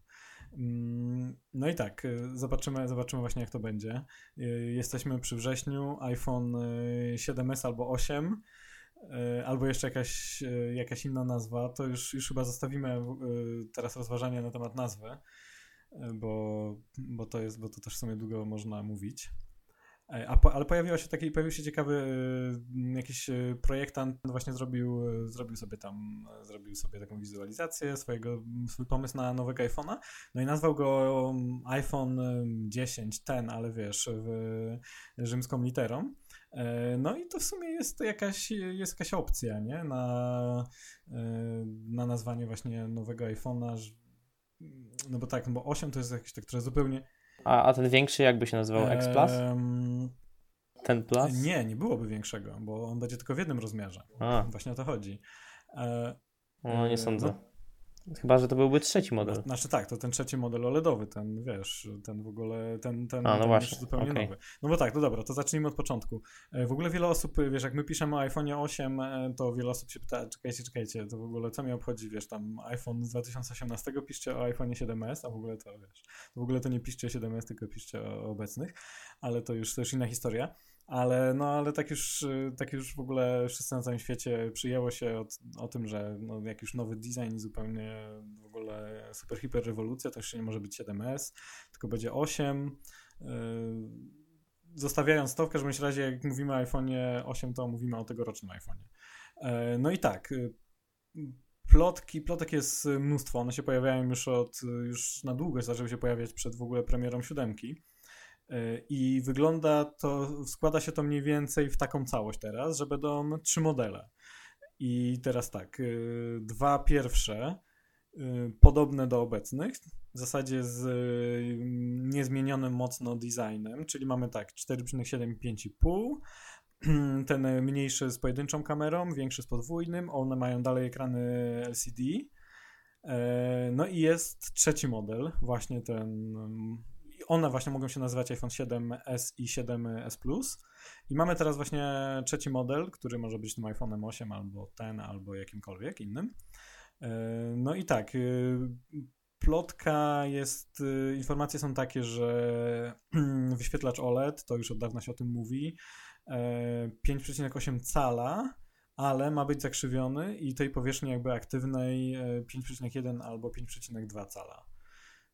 Mm, No i tak, y, zobaczymy, zobaczymy właśnie jak to będzie. Y, Jesteśmy przy wrześniu, iPhone y, 7S albo 8, y, albo jeszcze jakaś, y, jakaś inna nazwa, to już, już chyba zostawimy y, teraz rozważania na temat nazwy, y, bo, bo, to jest, bo to też w sumie długo można mówić. E, A ale pojawiła się taki, pojawił się ciekawy y, jakiś y, projektant, właśnie zrobił, zrobił sobie tam, zrobił sobie taką wizualizację swojego, swój pomysł na nowego iPhone'a, no i nazwał go um, iPhone um, 10, ten, ale wiesz, w, rzymską literą. E, No i to w sumie jest jakaś, jest jakaś opcja, nie? Na, e, na nazwanie właśnie nowego iPhone'a. że- No bo tak, no bo 8 to jest jakieś tak, które zupełnie... A, a ten większy jakby się nazywał X Plus? Em, Ten Plus? nie, nie byłoby większego, bo on będzie tylko w jednym rozmiarze. A, Właśnie o to chodzi. E, no nie e, sądzę. no, Chyba, że to byłby trzeci model. Znaczy tak, to ten trzeci model OLEDowy, ten wiesz, ten w ogóle, ten, ten, A, no ten właśnie, zupełnie okay. nowy. No bo tak, no dobra, to zacznijmy od początku. E, w ogóle wiele osób, wiesz, jak my piszemy o iPhone 8, e, to wiele osób się pyta, czekajcie, czekajcie, to w ogóle co mnie obchodzi, wiesz, tam iPhone z 2018 piszcie o iPhone 7s, a w ogóle to, wiesz, w ogóle to nie piszcie 7s, tylko piszcie o obecnych, ale to już, to już inna historia. Ale, no, ale tak już, tak już w ogóle wszyscy na całym świecie przyjęło się od, o tym, że no, jakiś nowy design zupełnie w ogóle super hiper rewolucja, to już nie może być 7S, tylko będzie 8. Yy, zostawiając to, w każdym razie jak mówimy o iPhone 8, to mówimy o tegorocznym iPhone'ie. Yy, no i tak, yy, plotki, plotek jest mnóstwo, one się pojawiają już od, już na długo zaczęły się pojawiać przed w ogóle premierą siódemki. I wygląda to, składa się to mniej więcej w taką całość teraz, że będą trzy modele. I teraz tak, y, dwa pierwsze y, podobne do obecnych, w zasadzie z niezmienionym mocno designem, czyli mamy tak 4,7 5,5 ten mniejszy z pojedynczą kamerą, większy z podwójnym, one mają dalej ekrany LCD. No i jest trzeci model, właśnie ten one właśnie mogą się nazywać iPhone 7s i 7s Plus. I mamy teraz właśnie trzeci model, który może być tym iPhone'em 8 albo ten, albo jakimkolwiek innym. E, no i tak, y, plotka jest, y, informacje są takie, że wyświetlacz OLED, to już od dawna się o tym mówi, 5,8 e, cala, ale ma być zakrzywiony i tej powierzchni jakby aktywnej 5,1 e, albo 5,2 cala.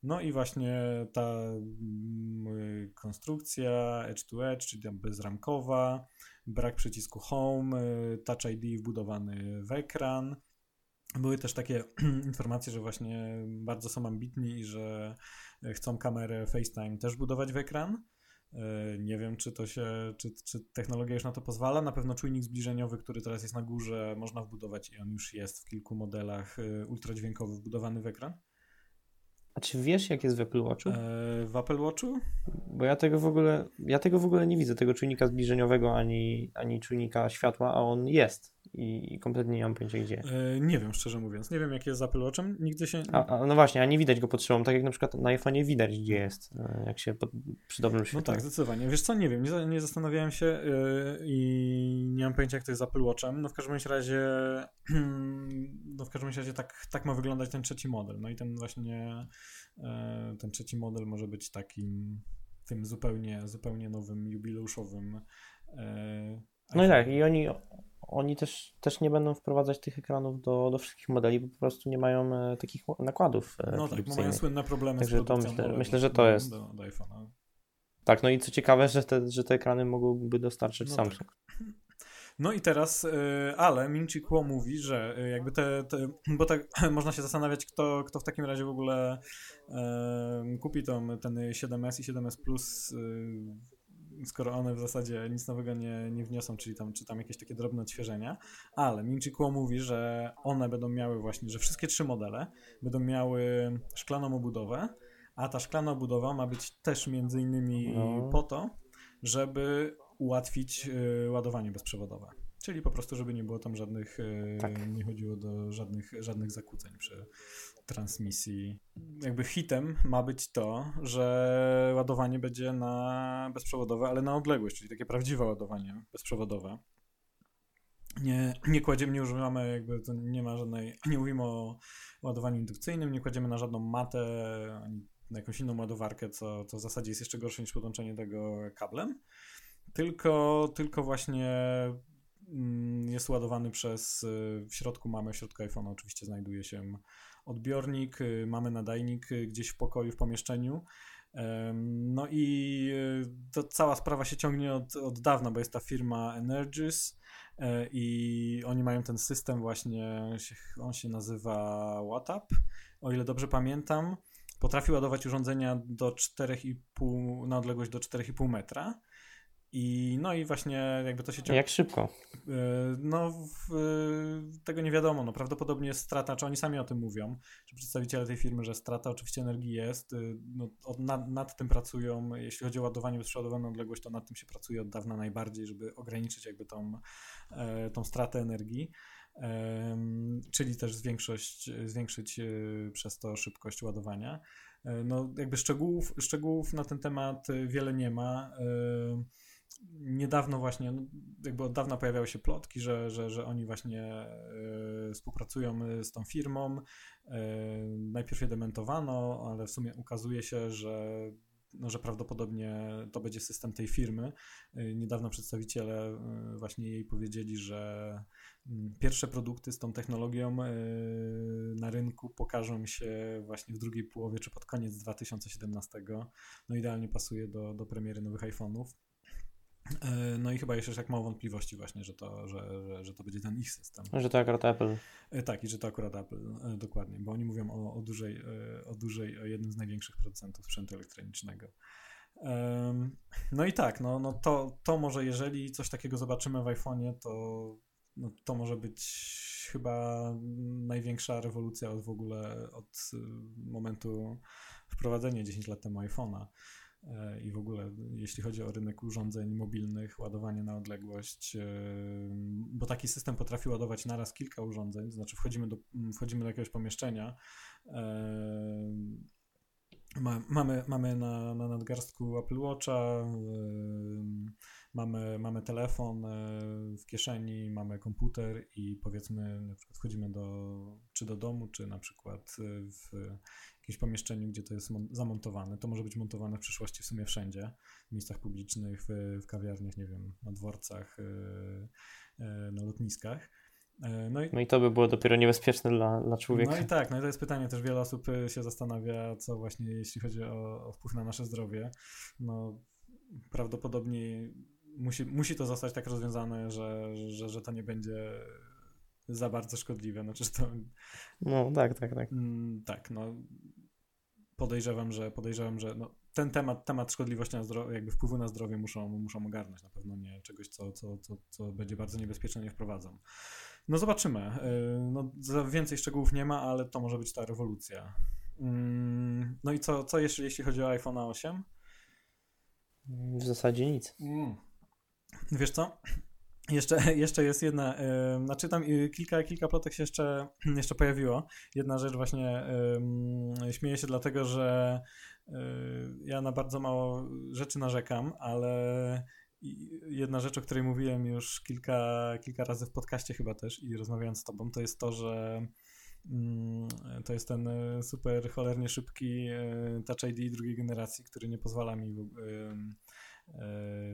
No i właśnie ta mm, konstrukcja edge to edge, czyli bezramkowa, brak przycisku home, y, touch ID wbudowany w ekran. Były też takie informacje, że właśnie bardzo są ambitni i że chcą kamerę FaceTime też budować w ekran. Y, nie wiem, czy to się, czy, czy technologia już na to pozwala. Na pewno czujnik zbliżeniowy, który teraz jest na górze, można wbudować i on już jest w kilku modelach y, ultradźwiękowy wbudowany w ekran. A czy wiesz, jak jest w Apple Watchu? Eee, w Apple Watchu? Bo ja tego w ogóle, ja tego w ogóle nie widzę, tego czujnika zbliżeniowego ani, ani czujnika światła, a on jest i kompletnie nie mam pojęcia gdzie. Eee, nie wiem, szczerze mówiąc. Nie wiem, jak jest z Apple Watchem. Nigdy się... A, a no właśnie, a nie widać go pod szybą, tak jak na przykład na iPhone'ie widać, gdzie jest, e, jak się pod, przy dobrym świetle. No tak, zdecydowanie. Wiesz co, nie wiem, nie, nie zastanawiałem się yy, i nie mam pojęcia, jak to jest z Apple Watchem. No w każdym razie no w każdym razie tak, tak ma wyglądać ten trzeci model. No i ten właśnie E, ten trzeci model może być takim tym zupełnie, zupełnie nowym, jubileuszowym. E, no i tak, i oni, oni też, też nie będą wprowadzać tych ekranów do, do wszystkich modeli, bo po prostu nie mają e, takich nakładów. No tak, bo mają słynne problemy Także z to myślę, myślę, że to jest. Do, do iPhone'a. Tak, no i co ciekawe, że te, że te ekrany mogłyby dostarczyć no Samsung. Tak. No i teraz, y, ale Minchi Kuo mówi, że jakby te, te bo tak można się zastanawiać, kto, kto w takim razie w ogóle e, kupi tą, ten 7S i 7S Plus, skoro one w zasadzie nic nowego nie, nie wniosą, czyli tam, czy tam jakieś takie drobne odświeżenia, ale Minchi Kuo mówi, że one będą miały właśnie, że wszystkie trzy modele będą miały szklaną obudowę, a ta szklana obudowa ma być też między innymi no. po to, żeby ułatwić y, ładowanie bezprzewodowe. Czyli po prostu, żeby nie było tam żadnych, y, tak. nie chodziło do żadnych, żadnych zakłóceń przy transmisji. Jakby hitem ma być to, że ładowanie będzie na bezprzewodowe, ale na odległość, czyli takie prawdziwe ładowanie bezprzewodowe. Nie, nie kładziemy, nie używamy, jakby to nie ma żadnej, nie mówimy o ładowaniu indukcyjnym, nie kładziemy na żadną matę, ani na jakąś inną ładowarkę, co, co w zasadzie jest jeszcze gorsze niż podłączenie tego kablem tylko, tylko właśnie mm, jest ładowany przez, y, w środku mamy, w środku iPhone'a oczywiście znajduje się odbiornik, y, mamy nadajnik y, gdzieś w pokoju, w pomieszczeniu. No i to cała sprawa się ciągnie od, od dawna, bo jest ta firma Energis i oni mają ten system właśnie, on się nazywa WhatsApp, o ile dobrze pamiętam. Potrafi ładować urządzenia do 4,5, na odległość do 4,5 metra. I no i właśnie jakby to się ciągnie. Jak szybko? E, no, w, e, tego nie wiadomo. No, prawdopodobnie jest strata, czy oni sami o tym mówią, czy przedstawiciele tej firmy, że strata oczywiście energii jest. E, no, od, nad, nad, tym pracują. Jeśli chodzi o ładowanie bezprzewodowe na odległość, to nad tym się pracuje od dawna najbardziej, żeby ograniczyć jakby tą, tą stratę energii. czyli też zwiększyć, zwiększyć przez to szybkość ładowania. No, jakby szczegółów, szczegółów na ten temat wiele nie ma niedawno właśnie, no, jakby od dawna pojawiały się plotki, że, że, że oni właśnie y, współpracują z tą firmą. Y, najpierw je dementowano, ale w sumie ukazuje się, że no, że prawdopodobnie to będzie system tej firmy. Niedawno przedstawiciele właśnie jej powiedzieli, że pierwsze produkty z tą technologią na rynku pokażą się właśnie w drugiej połowie czy pod koniec 2017. No idealnie pasuje do, do premiery nowych iPhone'ów. E, no i chyba jeszcze tak mało wątpliwości właśnie, że to, że, że, że, to będzie ten ich system. Że to akurat Apple. E, tak, i że to akurat Apple, e, dokładnie, bo oni mówią o, o, dużej, o dużej, o jednym z największych producentów sprzętu elektronicznego. No i tak, no, no to, to może jeżeli coś takiego zobaczymy w iPhone'ie, to, no, to może być chyba największa rewolucja od w ogóle od momentu wprowadzenia 10 lat temu iPhone'a. E, i w ogóle jeśli chodzi o rynek urządzeń mobilnych, ładowanie na odległość, e, bo taki system potrafi ładować naraz kilka urządzeń, to znaczy wchodzimy do, wchodzimy do jakiegoś pomieszczenia, e, mamy, mamy na, na nadgarstku Apple Watcha, mamy, mamy telefon w kieszeni, mamy komputer i powiedzmy na przykład wchodzimy do, czy do domu, czy na przykład w jakimś pomieszczeniu, gdzie to jest zamontowane. To może być montowane w przyszłości w sumie wszędzie, w miejscach publicznych, w, w kawiarniach, nie wiem, na dworcach, yy, yy, na lotniskach. Yy, no i, no i, to by było dopiero niebezpieczne dla, dla człowieka. No i tak, no i to jest pytanie, też wiele osób się zastanawia, co właśnie jeśli chodzi o, o wpływ na nasze zdrowie. No prawdopodobnie musi, musi to zostać tak rozwiązane, że, że, że to nie będzie za bardzo szkodliwe. Znaczy to... No tak, tak, tak. Mm, tak, no podejrzewam, że podejrzewam, że no, ten temat, temat szkodliwości na zdrowie, jakby wpływu na zdrowie muszą, muszą ogarnąć. Na pewno nie czegoś, co, co, co, co będzie bardzo niebezpieczne, nie wprowadzą. No zobaczymy. Y, no, więcej szczegółów nie ma, ale to może być ta rewolucja. Mm, no i co, co jeszcze, jeśli chodzi o iPhone 8? W zasadzie nic. Mm. Wiesz co? Jeszcze, jeszcze jest jedna, yy, znaczy tam kilka, kilka plotek się jeszcze, jeszcze pojawiło. Jedna rzecz właśnie yy, śmieję się dlatego, że yy, ja na bardzo mało rzeczy narzekam, ale jedna rzecz, o której mówiłem już kilka, kilka razy w podcaście chyba też i rozmawiając z tobą, to jest to, że mm, to jest ten super cholernie szybki Touch ID drugiej generacji, który nie pozwala mi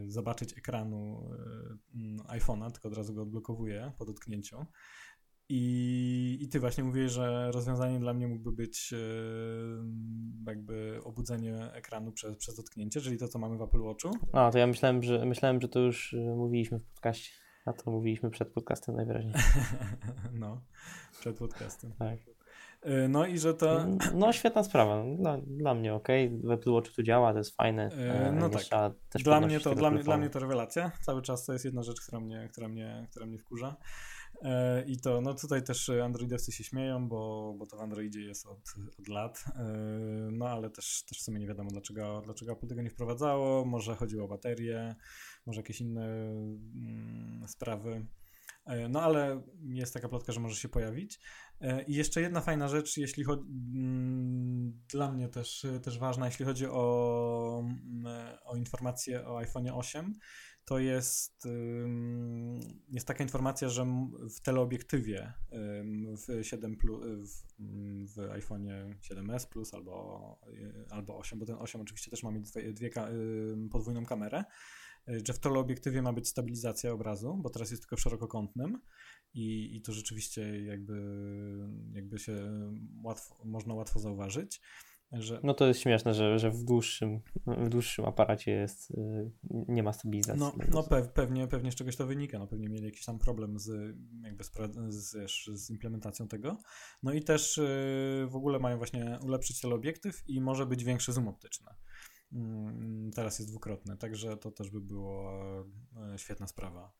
zobaczyć ekranu e, iPhone'a, tylko od razu go odblokowuje po dotknięciu. I, I ty właśnie mówisz, że rozwiązanie dla mnie mógłby być e, jakby obudzenie ekranu przez, przez dotknięcie, czyli to, co mamy w Apple Watchu. A, to ja myślałem, że myślałem, że to już mówiliśmy w podcaście. A to mówiliśmy przed podcastem najwyraźniej. no, przed podcastem. Tak. Y, no i że to. No, świetna sprawa. Dla, dla mnie ok. W Apple Watch to działa, to jest fajne. Y, no tak. Dla mnie, to, dla, mnie, dla mnie to rewelacja. Cały czas to jest jedna rzecz, która mnie, która mnie, która mnie wkurza. Y, I to, no tutaj też androidowcy się śmieją, bo, bo to w Androidzie jest od, od lat. No ale też, też w sumie nie wiadomo, dlaczego, dlaczego Apple tego nie wprowadzało. Może chodziło o baterie, może jakieś inne mm, sprawy. E, no ale jest taka plotka, że może się pojawić. E, I jeszcze jedna fajna rzecz, jeśli chodzi, mm, dla mnie też, też ważna, jeśli chodzi o, mm, o informacje o iPhone 8, to jest, jest taka informacja, że w teleobiektywie w 7 w, w iPhone 7s Plus albo, albo 8, bo ten 8 oczywiście też ma mieć dwie, dwie podwójną kamerę, E, że w teleobiektywie ma być stabilizacja obrazu, bo teraz jest tylko w szerokokątnym i, i to rzeczywiście jakby, jakby się łatwo, można łatwo zauważyć. Że... No to jest śmieszne, że, że w, dłuższym, w dłuższym aparacie jest, y, nie ma stabilizacji. No, no pewnie, pewnie z czegoś to wynika. No pewnie mieli jakiś tam problem z, jakby z, z, z implementacją tego. No i też y, w ogóle mają właśnie ulepszyć teleobiektyw i może być większy zoom optyczny. Mm, teraz jest dwukrotny, także to też by było e, świetna sprawa.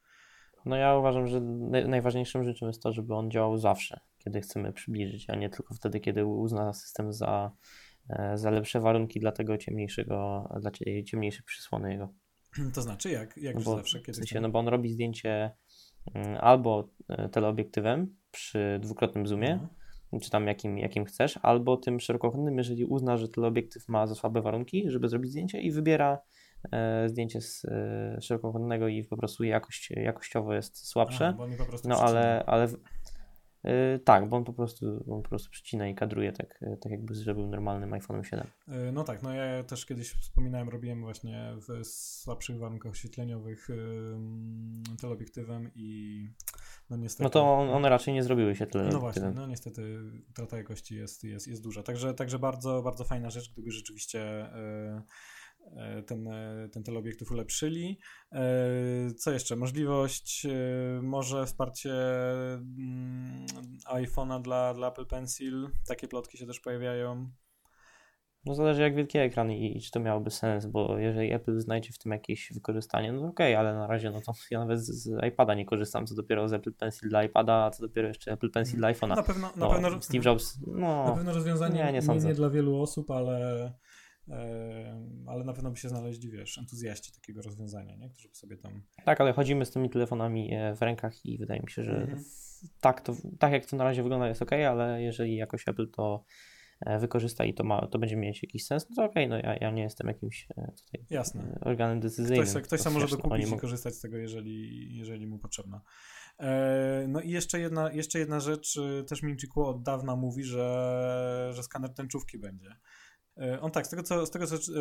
No ja uważam, że najważniejszą rzeczą jest to, żeby on działał zawsze, kiedy chcemy przybliżyć, a nie tylko wtedy, kiedy uzna system za, e, za lepsze warunki dla tego ciemniejszego, dla ciemniejszej przysłony jego. To znaczy jak, jak no bo, zawsze? Kiedy w sensie, no bo on robi zdjęcie mm, albo e, teleobiektywem przy dwukrotnym zoomie, No. Czy tam jakim, jakim chcesz, albo tym szerokokątnym, jeżeli uzna, że teleobiektyw ma za słabe warunki, żeby zrobić zdjęcie i wybiera e, zdjęcie z e, szerokokątnego i po prostu jakość, jakościowo jest słabsze. Aha, No ale, ale w- tak, bo on po prostu, on po prostu przycina i kadruje tak, y, tak jakby zrobił normalnym iPhone'em 7. Y, No tak, no ja też kiedyś wspominałem, robiłem właśnie w słabszych warunkach oświetleniowych ym, teleobiektywem i no niestety... No to on, one raczej nie zrobiły się tyle. No właśnie, no niestety utrata jakości jest, jest, jest duża. Także, także bardzo, bardzo fajna rzecz, gdyby rzeczywiście e, ten, e, ten teleobiektyw ulepszyli. E, Co jeszcze? Możliwość, e, może wsparcie mm, iPhone'a dla, dla Apple Pencil. Takie plotki się też pojawiają. No zależy jak wielki ekran i, i czy to miałoby sens, bo jeżeli Apple znajdzie w tym jakieś wykorzystanie, no to okej, ale na razie no to ja nawet z, z iPada nie korzystam, co dopiero z Apple Pencil dla iPada, a co dopiero jeszcze Apple Pencil dla iPhone'a. Na pewno, na No, pewno, Steve Jobs, na no, pewno rozwiązanie nie, nie nie, nie dla wielu osób, ale, e, ale na pewno by się znaleźli, wiesz, entuzjaści takiego rozwiązania, nie? którzy by sobie tam tak, ale chodzimy z tymi telefonami e, w rękach i wydaje mi się, że Mhm. tak, to, tak jak to na razie wygląda jest ok, ale jeżeli jakoś Apple to e, wykorzysta i to, ma, to będzie mieć jakiś sens, no to okej, no ja, ja nie jestem jakimś e, tutaj Jasne. organem decyzyjnym. Ktoś, ktoś To sam może dokupić i korzystać z tego, jeżeli, jeżeli mu potrzebna. No i jeszcze jedna, jeszcze jedna rzecz, też Minchiku od dawna mówi, że, że skaner tęczówki będzie. E, On tak, z tego co, z tego co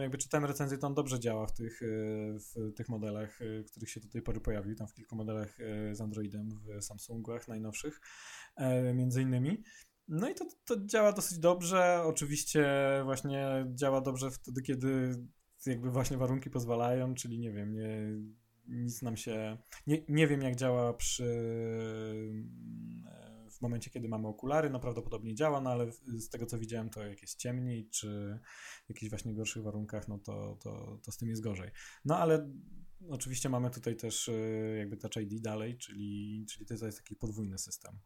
jakby czytałem recenzję, to on dobrze działa w tych, y, w tych modelach, y, których się do tej pory pojawił, tam w kilku modelach z Androidem w Samsungach najnowszych e, między innymi. No i to, to działa dosyć dobrze. Oczywiście właśnie działa dobrze wtedy, kiedy jakby właśnie warunki pozwalają, czyli nie wiem, nie, nic nam się. Nie, nie wiem, jak działa przy. W momencie, kiedy mamy okulary, no prawdopodobnie działa, no ale z tego co widziałem, to jak jest ciemniej, czy w jakichś właśnie gorszych warunkach, no to, to, to z tym jest gorzej. No ale oczywiście mamy tutaj też e, jakby Touch ID dalej, czyli, czyli to jest taki podwójny system.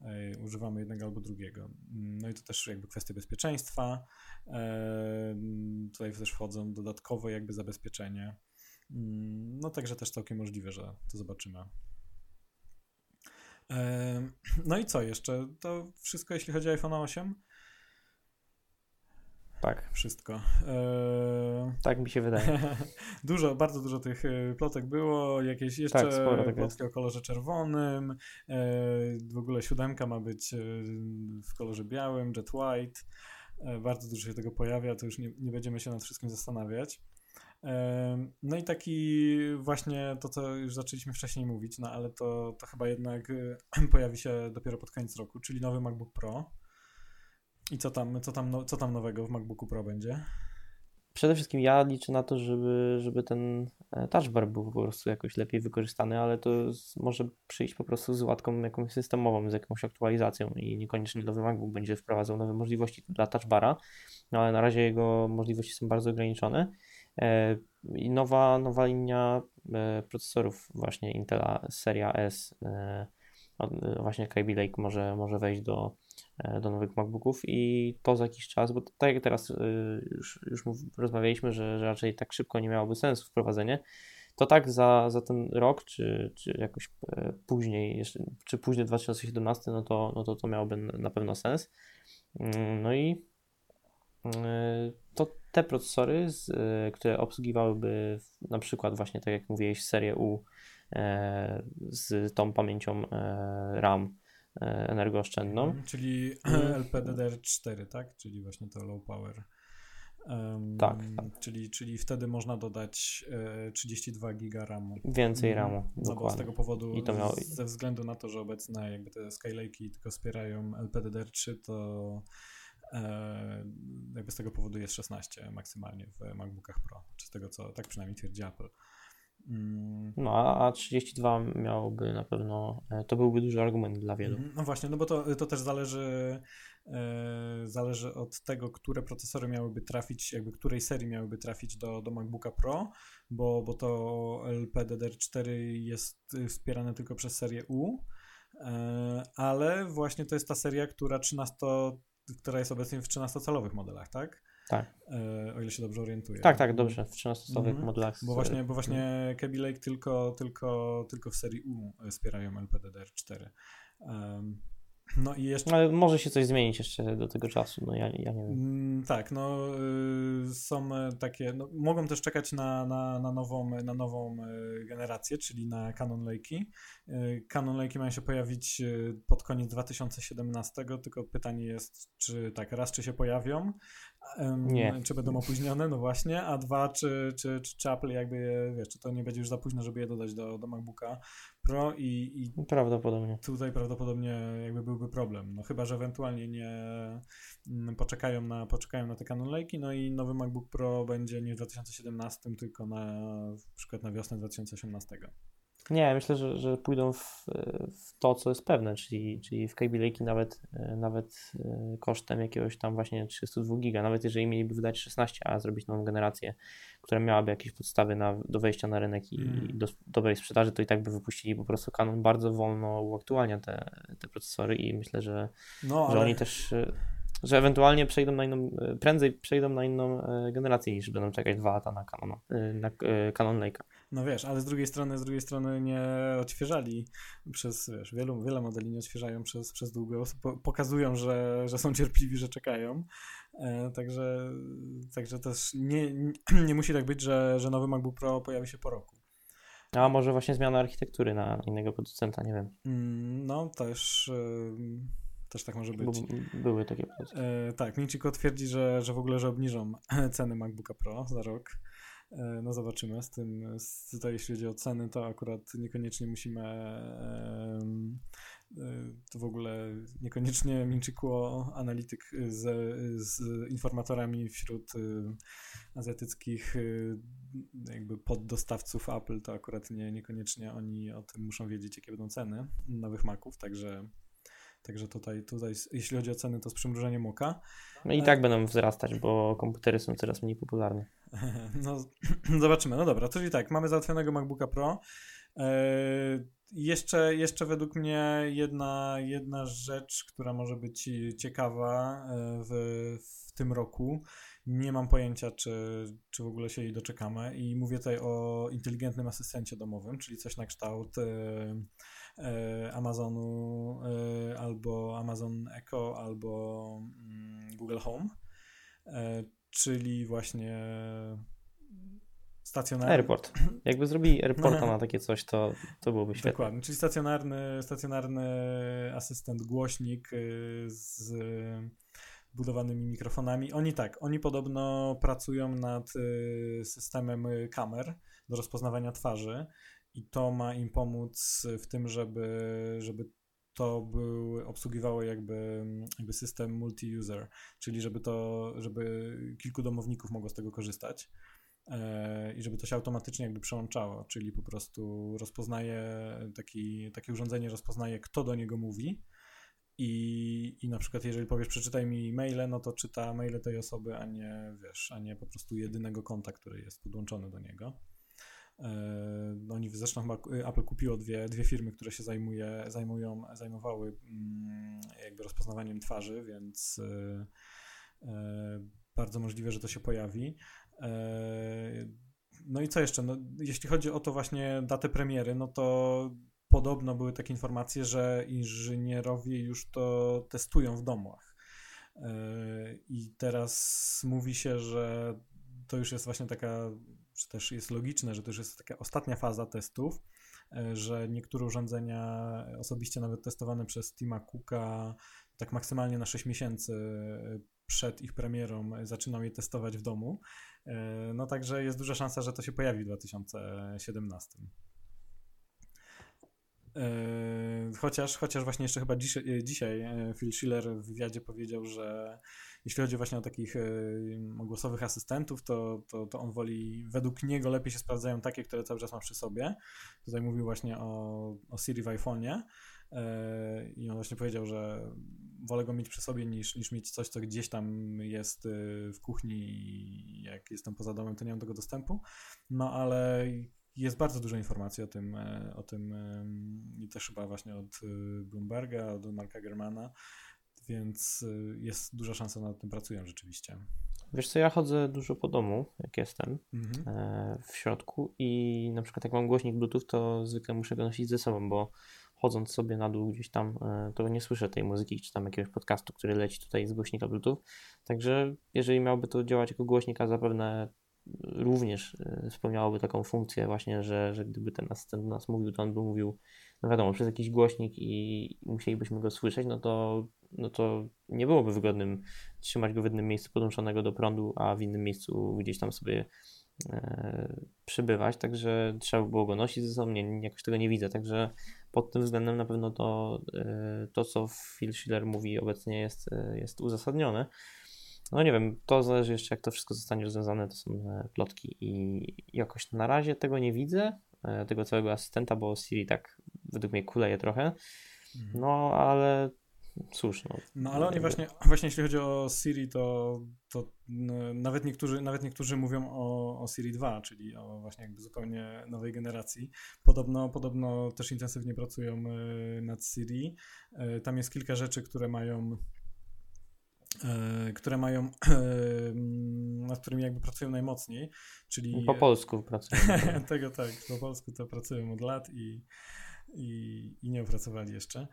E, Używamy jednego albo drugiego. No i to też jakby kwestie bezpieczeństwa. E, Tutaj też wchodzą dodatkowe jakby zabezpieczenie. Mm, No także też całkiem możliwe, że to zobaczymy. No i co jeszcze? To wszystko jeśli chodzi o iPhone 8? Tak, Wszystko. E, tak mi się wydaje. dużo, bardzo dużo tych e, plotek było, jakieś jeszcze Tak, sporo plotki o kolorze czerwonym, e, w ogóle siódemka ma być e, w kolorze białym, jet white, e, bardzo dużo się tego pojawia, to już nie, nie będziemy się nad wszystkim zastanawiać. No i taki właśnie to, co już zaczęliśmy wcześniej mówić, no ale to, to chyba jednak pojawi się dopiero pod koniec roku, czyli nowy MacBook Pro. I co tam, co tam, no, co tam nowego w MacBooku Pro będzie? Przede wszystkim ja liczę na to, żeby, żeby ten e, touch bar był po prostu jakoś lepiej wykorzystany, ale to z, może przyjść po prostu z łatką jakąś systemową, z jakąś aktualizacją i niekoniecznie nowy MacBook będzie wprowadzał nowe możliwości dla touch bara, no ale na razie jego możliwości są bardzo ograniczone. E, I nowa, nowa linia e, procesorów właśnie Intela seria S, e, właśnie Kaby Lake może, może wejść do, do nowych MacBooków i to za jakiś czas, bo tak jak teraz już, już rozmawialiśmy, że, że raczej tak szybko nie miałoby sensu wprowadzenie, to tak za, za ten rok, czy, czy jakoś później, jeszcze, czy później 2017, no to, no to to miałoby na pewno sens. Mm, No i to te procesory, y, które obsługiwałyby na przykład właśnie tak jak mówiłeś serię U e, z tą pamięcią e, RAM e, energooszczędną, Mhm, Czyli Mm. LPDDR4, tak? Czyli właśnie to low power. Em, Tak, tak. Czyli, czyli wtedy można dodać e, 32 giga RAMu. więcej Mhm. RAMu, No bo z tego powodu, I to miało- ze względu na to, że obecne jakby te Skylake'i tylko wspierają LPDDR3, to e, jakby z tego powodu jest 16 maksymalnie w MacBookach Pro. Czy z tego co, tak przynajmniej twierdzi Apple. Mm. No, a, a 32 miałoby na pewno, e, to byłby duży argument dla wielu. Mhm. No właśnie, no bo to, to też zależy, e, zależy od tego, które procesory miałyby trafić, jakby której serii miałyby trafić do, do MacBooka Pro, bo, bo to LPDDR4 jest y, wspierane tylko przez serię U, e, ale właśnie to jest ta seria, która 13, która jest obecnie w 13-calowych modelach, tak? Tak. o ile się dobrze orientuję. Tak, tak, dobrze, w 13-osobowych Mhm. modelach. Bo właśnie, bo właśnie Kaby Lake tylko, tylko, tylko w serii U wspierają LPDDR4. Um, no i jeszcze. Ale może się coś zmienić jeszcze do tego czasu, no ja, ja nie wiem. Mm, tak, no y, są e, takie, no, mogą też czekać na, na, na nową, na nową y, generację, czyli na Canon Lake'i. Y, Canon Lake'i mają się pojawić pod koniec 2017, tylko pytanie jest, czy tak, raz czy się pojawią, Nie. czy będą opóźnione, no właśnie, a dwa, czy, czy, czy, czy Apple jakby, wiesz, czy to nie będzie już za późno, żeby je dodać do, do MacBooka Pro i, i Prawdopodobnie. tutaj prawdopodobnie jakby byłby problem. No chyba, że ewentualnie nie mm, poczekają na, poczekają na te Canon Lake'i, no i nowy MacBook Pro będzie nie w 2017, tylko na na przykład na wiosnę 2018. Nie, myślę, że, że pójdą w, w to, co jest pewne, czyli, czyli w Kaby Lake'i nawet, nawet e, kosztem jakiegoś tam właśnie 32 giga, nawet jeżeli mieliby wydać 16, a zrobić nową generację, która miałaby jakieś podstawy na, do wejścia na rynek i, Mm. do dobrej sprzedaży, to i tak by wypuścili po prostu Canon bardzo wolno uaktualnia te, te procesory i myślę, że, No, że ale oni też, e, że ewentualnie przejdą na inną, e, prędzej przejdą na inną e, generację niż będą czekać dwa lata na Canon, na e, Canon Lake'a. No wiesz, ale z drugiej strony, z drugiej strony nie odświeżali przez, wiesz, wielu, wiele modeli nie odświeżają przez, przez długo, po, pokazują, że, że są cierpliwi, że czekają. E, także, także też nie, nie, musi tak być, że, że nowy MacBook Pro pojawi się po roku. A może właśnie zmiana architektury na innego producenta, nie wiem. Mm, No, też, ym, też tak może być. Były takie produkty. E, tak, Michiko twierdzi, że, że w ogóle, że obniżą ceny MacBooka Pro za rok. E, no zobaczymy. Z tym, z, tutaj jeśli chodzi o ceny, to akurat niekoniecznie musimy e, to w ogóle niekoniecznie Minchikuo analityk z, z informatorami wśród azjatyckich jakby poddostawców Apple, to akurat nie, niekoniecznie oni o tym muszą wiedzieć, jakie będą ceny nowych Maców, także Także tutaj, tutaj, jeśli chodzi o ceny, to z przymrużeniem oka. No i tak będą wzrastać, bo komputery są coraz mniej popularne. No, zobaczymy. No dobra, czyli tak, mamy załatwionego MacBooka Pro. Eee, jeszcze, jeszcze według mnie jedna, jedna rzecz, która może być ciekawa e, w, w tym roku. Nie mam pojęcia, czy, czy w ogóle się jej doczekamy. I mówię tutaj o inteligentnym asystencie domowym, czyli coś na kształt e, e, Amazonu e, albo Amazon Echo, albo mm, Google Home. E, czyli właśnie stacjonarny. Airport. Jakby zrobili airporta na takie coś, to, to byłoby świetne. Dokładnie, czyli stacjonarny, stacjonarny asystent, głośnik z budowanymi mikrofonami. Oni tak, oni podobno pracują nad systemem kamer do rozpoznawania twarzy i to ma im pomóc w tym, żeby, żeby to był, obsługiwało jakby, jakby system multi-user, czyli żeby to, żeby kilku domowników mogło z tego korzystać e, i żeby to się automatycznie jakby przełączało, czyli po prostu rozpoznaje taki, takie urządzenie rozpoznaje, kto do niego mówi i, i na przykład jeżeli powiesz przeczytaj mi maile, no to czyta maile tej osoby, a nie wiesz, a nie po prostu jedynego konta, który jest podłączony do niego. No oni zresztą chyba Apple kupiło dwie, dwie firmy, które się zajmuje, zajmują, zajmowały mm, jakby rozpoznawaniem twarzy, więc bardzo możliwe, że to się pojawi. No i co jeszcze? No, jeśli chodzi o to właśnie datę premiery, no to podobno były takie informacje, że inżynierowie już to testują w domach. I teraz mówi się, że to już jest właśnie taka czy też jest logiczne, że to już jest taka ostatnia faza testów, że niektóre urządzenia osobiście nawet testowane przez Tima Cooka tak maksymalnie na 6 miesięcy przed ich premierą zaczynał je testować w domu. No także jest duża szansa, że to się pojawi w 2017. Chociaż, chociaż właśnie jeszcze chyba dzisiaj, dzisiaj Phil Schiller w wywiadzie powiedział, że jeśli chodzi właśnie o takich o głosowych asystentów, to, to, to on woli, według niego lepiej się sprawdzają takie, które cały czas ma przy sobie. Tutaj mówił właśnie o, o Siri w iPhone'ie i on właśnie powiedział, że wolę go mieć przy sobie niż, niż mieć coś, co gdzieś tam jest w kuchni jak jestem poza domem, to nie mam tego dostępu. No ale jest bardzo dużo informacji o tym, o tym i też chyba właśnie od Bloomberga, od Marka Germana, więc jest duża szansa, nad tym pracują rzeczywiście. Wiesz co, ja chodzę dużo po domu, jak jestem Mhm. e, w środku i na przykład jak mam głośnik Bluetooth, to zwykle muszę go nosić ze sobą, bo chodząc sobie na dół gdzieś tam, e, to nie słyszę tej muzyki, czy tam jakiegoś podcastu, który leci tutaj z głośnika Bluetooth. Także jeżeli miałby to działać jako głośnik, a zapewne również e, spełniałoby taką funkcję właśnie, że, że gdyby ten asystent do nas mówił, to on by mówił, no wiadomo, przez jakiś głośnik i musielibyśmy go słyszeć, no to, no to nie byłoby wygodnym trzymać go w jednym miejscu podłączonego do prądu, a w innym miejscu gdzieś tam sobie e, przybywać, także trzeba by było go nosić ze sobą, nie, jakoś tego nie widzę, także pod tym względem na pewno to, e, to co Phil Schiller mówi obecnie jest, e, jest uzasadnione. No nie wiem, to zależy jeszcze jak to wszystko zostanie rozwiązane, to są e, plotki i jakoś na razie tego nie widzę, e, tego całego asystenta, bo Siri tak według mnie kuleje trochę, Mhm. no ale cóż, no. No ale oni właśnie, właśnie jeśli chodzi o Siri, to, to nawet, niektórzy, nawet niektórzy mówią o, o Siri 2, czyli o właśnie jakby zupełnie nowej generacji. Podobno, podobno też intensywnie pracują y, nad Siri. Y, Tam jest kilka rzeczy, które mają y, które mają, nad którymi jakby pracują najmocniej, czyli Po polsku pracuję. tego tak, po polsku to pracują od lat i, i, i nie opracowali jeszcze. E,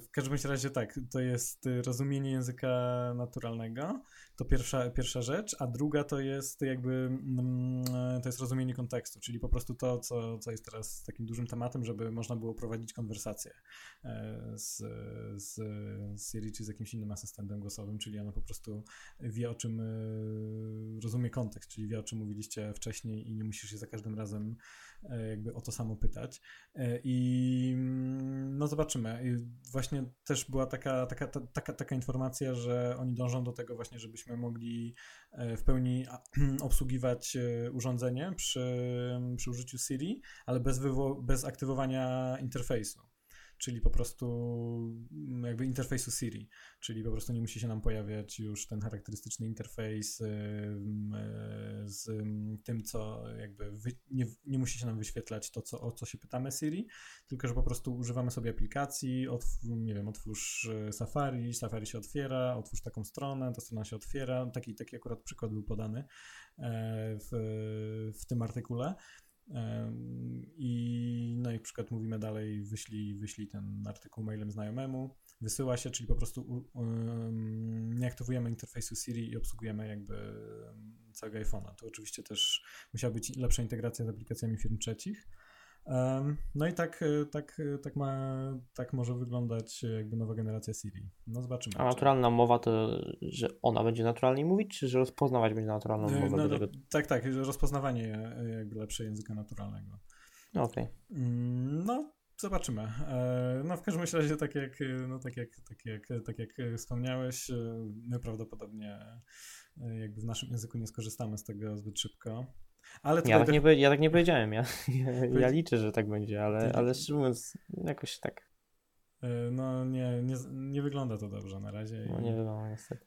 w każdym razie tak, to jest y, rozumienie języka naturalnego, to pierwsza, pierwsza rzecz, a druga to jest jakby mm, to jest rozumienie kontekstu, czyli po prostu to, co, co jest teraz takim dużym tematem, żeby można było prowadzić konwersację e, z, z, z Siri czy z jakimś innym asystentem głosowym, czyli ona po prostu wie o czym, y, rozumie kontekst, czyli wie o czym mówiliście wcześniej i nie musisz się za każdym razem e, jakby o to samo pytać. E, I mm, no zobaczymy. I właśnie też była taka, taka, ta, taka, taka informacja, że oni dążą do tego właśnie, żebyśmy mogli e, w pełni obsługiwać e, urządzenie przy, przy użyciu Siri, ale bez, wywo- bez aktywowania interfejsu. Czyli po prostu mm, jakby interfejsu Siri, czyli po prostu nie musi się nam pojawiać już ten charakterystyczny interfejs y, mm, y, z mm, tym, co jakby wy, nie, nie musi się nam wyświetlać to, co, o co się pytamy Siri, tylko że po prostu używamy sobie aplikacji, otw, nie wiem, otwórz y, Safari, Safari się otwiera, otwórz taką stronę, ta strona się otwiera. Taki, taki akurat przykład był podany e, w, w tym artykule. I no i na przykład mówimy dalej, wyślij, wyślij ten artykuł mailem znajomemu, wysyła się, czyli po prostu um, nie aktywujemy interfejsu Siri i obsługujemy jakby całego iPhone'a. To oczywiście też musiała być lepsza integracja z aplikacjami firm trzecich. No i tak, e, tak, e, tak, ma, tak może wyglądać e, jakby nowa generacja Siri. No zobaczymy. A naturalna mowa to, że ona będzie naturalnie mówić, czy że rozpoznawać będzie naturalną mowę No, no, tego? tak, tak, że rozpoznawanie jakby lepsze języka naturalnego. No, Okej. Mm, No, zobaczymy. No, w każdym razie, tak jak, no, tak jak, tak jak, tak jak wspomniałeś, my prawdopodobnie jakby w naszym języku nie skorzystamy z tego zbyt szybko. Ale Ja, tak nie, ja tak nie powiedziałem, ja, ja, ja liczę, że tak będzie, ale, ale szczerze mówiąc, jakoś tak, e, no, nie, nie, nie wygląda to dobrze na razie. no nie wiadomo niestety.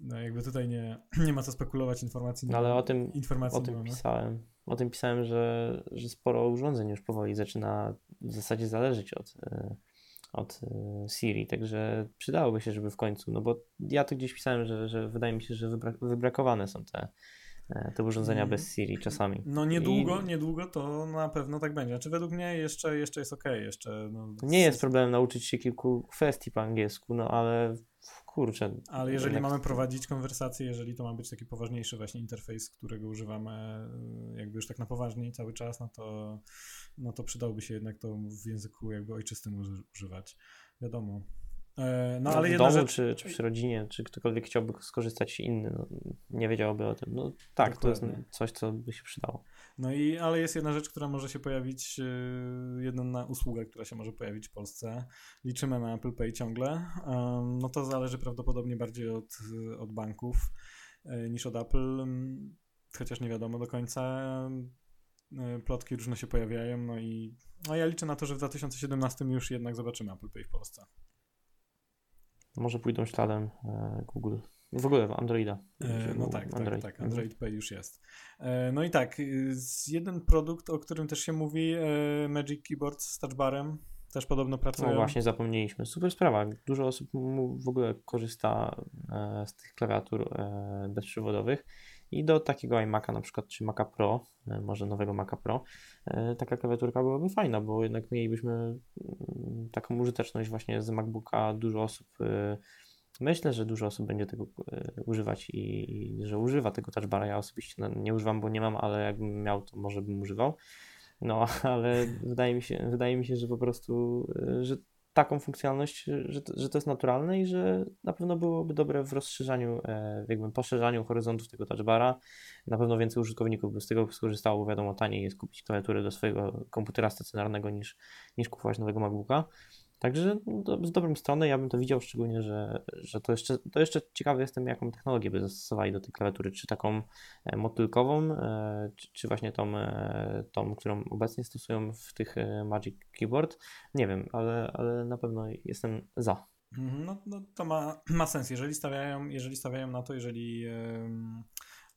No, jakby tutaj nie, nie ma co spekulować informacji. No, ale o tym, o tym pisałem, o tym pisałem, że, że sporo urządzeń już powoli zaczyna w zasadzie zależeć od, e, od e, Siri, także przydałoby się, żeby w końcu, no bo ja tu gdzieś pisałem, że, że wydaje mi się, że wybra wybrakowane są te, te urządzenia Mm. bez Siri czasami. No niedługo, I- niedługo to na pewno tak będzie. Znaczy według mnie jeszcze, jeszcze jest okej, jeszcze no, Nie jest problemem nauczyć się kilku kwestii po angielsku, no ale kurczę. Ale jeżeli jednak- mamy prowadzić konwersację, jeżeli to ma być taki poważniejszy właśnie interfejs, którego używamy y, jakby już tak na poważnie cały czas, no to, no to przydałoby się jednak to w języku jakby ojczystym uży- używać. Wiadomo. E, No No, ale w jedna domu, rzecz... czy, czy przy rodzinie, czy ktokolwiek chciałby skorzystać inny, no, nie wiedziałby o tym. No tak, to jest Dokładnie. coś, co by się przydało. No i, ale jest jedna rzecz, która może się pojawić, y, jedna usługa, która się może pojawić w Polsce. Liczymy na Apple Pay ciągle. Em, No to zależy prawdopodobnie bardziej od, od banków y, niż od Apple, chociaż nie wiadomo do końca. Plotki różne się pojawiają, no i no ja liczę na to, że w 2017 już jednak zobaczymy Apple Pay w Polsce. Może pójdą śladem e, Google. W ogóle Androida. E, No tak, tak, Android. tak. Android Pay już jest. E, No i tak, y, z jeden produkt, o którym też się mówi, Magic Keyboard z touchbarem. też podobno pracują. No właśnie, zapomnieliśmy. Super sprawa. Dużo osób w ogóle korzysta z tych klawiatur bezprzewodowych i do takiego iMac'a na przykład, czy Maca Pro, e, może nowego Maca Pro, taka klawiaturka byłaby fajna, bo jednak mielibyśmy mm, taką użyteczność właśnie z MacBooka. Dużo osób, myślę, że dużo osób będzie tego używać i, że używa tego touchbara. Ja osobiście nie używam, bo nie mam, ale jakbym miał, to może bym używał. No, ale wydaje mi się, wydaje mi się, że po prostu, że taką funkcjonalność, że to, że to jest naturalne i że na pewno byłoby dobre w rozszerzaniu, e, jakby poszerzaniu horyzontów tego touchbara. Na pewno więcej użytkowników by z tego skorzystało, bo wiadomo, taniej jest kupić klawiaturę do swojego komputera stacjonarnego niż, niż kupować nowego MacBooka. Także do, z dobrą strony ja bym to widział, szczególnie, że, że to, jeszcze, to jeszcze ciekawy jestem, jaką technologię by zastosowali do tej klawiatury, czy taką e, motylkową, e, czy, czy właśnie tą, e, tą, którą obecnie stosują w tych Magic Keyboard. Nie wiem, ale, ale na pewno jestem za. Mhm, no, no to ma, ma sens, jeżeli stawiają, jeżeli stawiają na to, jeżeli... Yy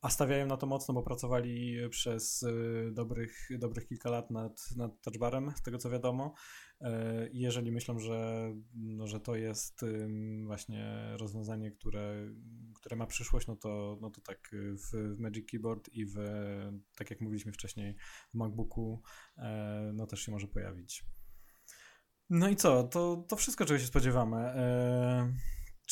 a stawiają na to mocno, bo pracowali przez dobrych, dobrych kilka lat nad, nad touchbarem, z tego co wiadomo. E, jeżeli myślą, że, no, że to jest właśnie rozwiązanie, które, które ma przyszłość, no to, no to tak w, Magic Keyboard i w, tak jak mówiliśmy wcześniej, w MacBooku e, no też się może pojawić. No i co? To, to wszystko, czego się spodziewamy.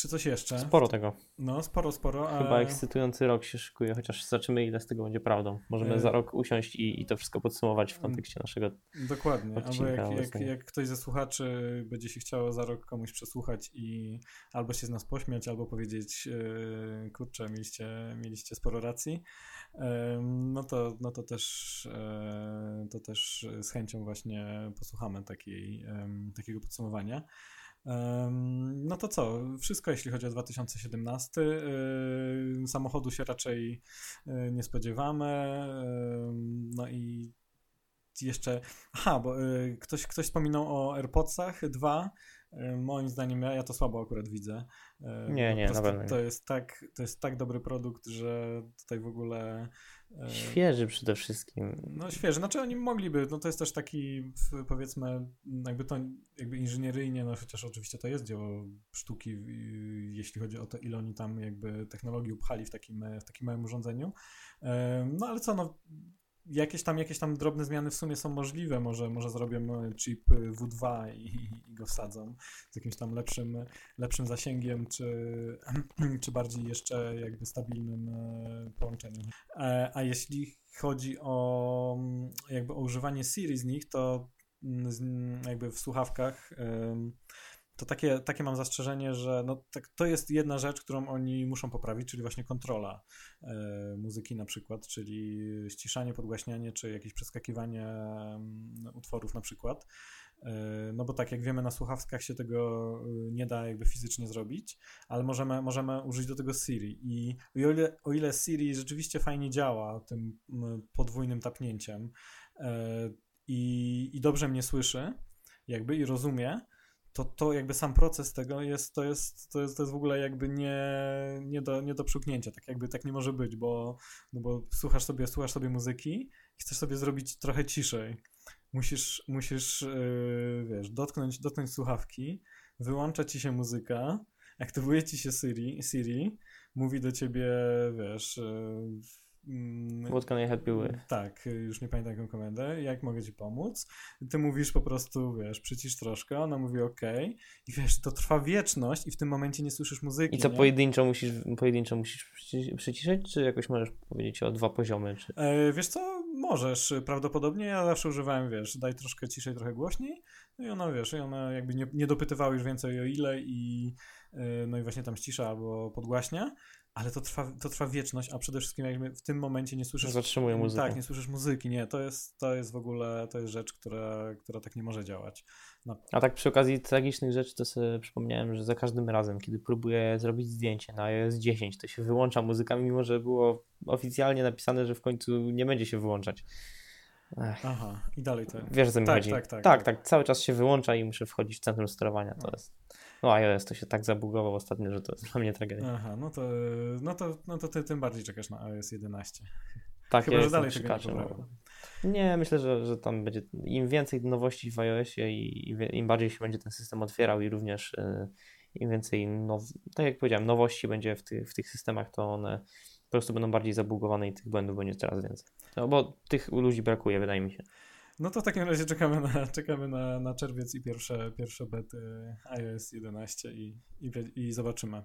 Czy coś jeszcze? Sporo tego. No, sporo, sporo. Chyba a... ekscytujący rok się szykuje, chociaż zobaczymy, ile z tego będzie prawdą. Możemy e... za rok usiąść i, i to wszystko podsumować w kontekście naszego. Dokładnie. Albo jak, jak, jak, ktoś ze słuchaczy będzie się chciał za rok komuś przesłuchać i albo się z nas pośmiać, albo powiedzieć, yy, kurczę, mieliście, mieliście sporo racji, yy, no, to, no to, też, yy, to też z chęcią właśnie posłuchamy takiej, takiego podsumowania. No to co, wszystko jeśli chodzi o 2017. Samochodu się raczej nie spodziewamy. No i jeszcze. Aha, bo y, ktoś, ktoś wspominał o AirPodsach 2. Moim zdaniem ja, ja to słabo akurat widzę. Nie, nie, na pewno. To jest, tak, to jest tak dobry produkt, że tutaj w ogóle E, świeży przede wszystkim. No świeży, znaczy oni mogliby, no to jest też taki powiedzmy, jakby to jakby inżynieryjnie, no chociaż oczywiście to jest dzieło sztuki, jeśli chodzi o to, ile oni tam jakby technologii upchali w takim, w takim małym urządzeniu. No ale co, no jakieś tam, jakieś tam drobne zmiany w sumie są możliwe. Może, może zrobią e, chip W2 i, i go wsadzą z jakimś tam lepszym, lepszym zasięgiem, czy, czy bardziej jeszcze jakby stabilnym e, połączeniem. E, a jeśli chodzi o jakby o używanie Siri z nich, to mm, jakby w słuchawkach to takie, takie mam zastrzeżenie, że no, tak, to jest jedna rzecz, którą oni muszą poprawić, czyli właśnie kontrola e, muzyki na przykład, czyli ściszanie, podgłaśnianie, czy jakieś przeskakiwanie e, utworów na przykład. E, no bo tak jak wiemy na słuchawkach się tego e, nie da jakby fizycznie zrobić, ale możemy, możemy użyć do tego Siri i o ile, o ile Siri rzeczywiście fajnie działa tym podwójnym tapnięciem e, i, i dobrze mnie słyszy jakby i rozumie, to, to jakby sam proces tego jest, to jest, to jest, to jest w ogóle jakby nie, nie, do, nie do przyknięcia, tak jakby tak nie może być, bo, no bo słuchasz sobie, słuchasz sobie muzyki i chcesz sobie zrobić trochę ciszej. Musisz, musisz yy, wiesz, dotknąć, dotknąć słuchawki, wyłącza ci się muzyka, aktywuje ci się Siri, Siri mówi do ciebie, wiesz, yy, What can I help you with? Tak, już nie pamiętam jaką komendę. Jak mogę ci pomóc? Ty mówisz po prostu, wiesz, przycisz troszkę, ona mówi OK i wiesz, to trwa wieczność i w tym momencie nie słyszysz muzyki. I co, nie? pojedynczo musisz, pojedynczo musisz przyciszyć, czy jakoś możesz powiedzieć o dwa poziomy? Czy... E, wiesz co, możesz prawdopodobnie. Ja zawsze używałem, wiesz, daj troszkę ciszej, trochę głośniej no i ona, wiesz, i ona jakby nie, nie dopytywała już więcej o ile i e, no i właśnie tam ścisza albo podgłaśnia ale to trwa, to trwa wieczność, a przede wszystkim jakby w tym momencie nie słyszysz... Zatrzymuje muzykę. Tak, nie słyszysz muzyki, nie, to jest, to jest w ogóle, to jest rzecz, która, która tak nie może działać. No. A tak przy okazji tragicznych rzeczy to sobie przypomniałem, że za każdym razem, kiedy próbuję zrobić zdjęcie na iOS 10, to się wyłącza muzyka, mimo że było oficjalnie napisane, że w końcu nie będzie się wyłączać. Ech. Aha, i dalej to. Wiesz, co mi tak, chodzi. Tak tak, tak, tak, tak. Cały czas się wyłącza i muszę wchodzić w centrum sterowania. To no. jest. No iOS to się tak zabugował ostatnio, że to jest dla mnie tragedia. Aha, no to, no to, no to ty tym bardziej czekasz na iOS 11. Tak, Chyba, ja że dalej tego nie no. Nie, myślę, że, że tam będzie im więcej nowości w iOSie i im bardziej się będzie ten system otwierał i również y, im więcej, now, tak jak powiedziałem, nowości będzie w, ty, w tych systemach, to one po prostu będą bardziej zabugowane i tych błędów będzie coraz więcej. No, bo tych ludzi brakuje, wydaje mi się. No to w takim razie czekamy na, czekamy na, na czerwiec i pierwsze, pierwsze bety iOS 11 i, i, i zobaczymy.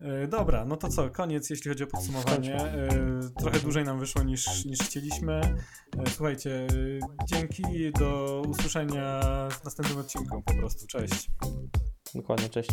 E, dobra, no to co, koniec jeśli chodzi o podsumowanie. E, trochę dłużej nam wyszło niż, niż chcieliśmy. E, słuchajcie, dzięki, do usłyszenia w następnym odcinku po prostu. Cześć. Dokładnie, cześć.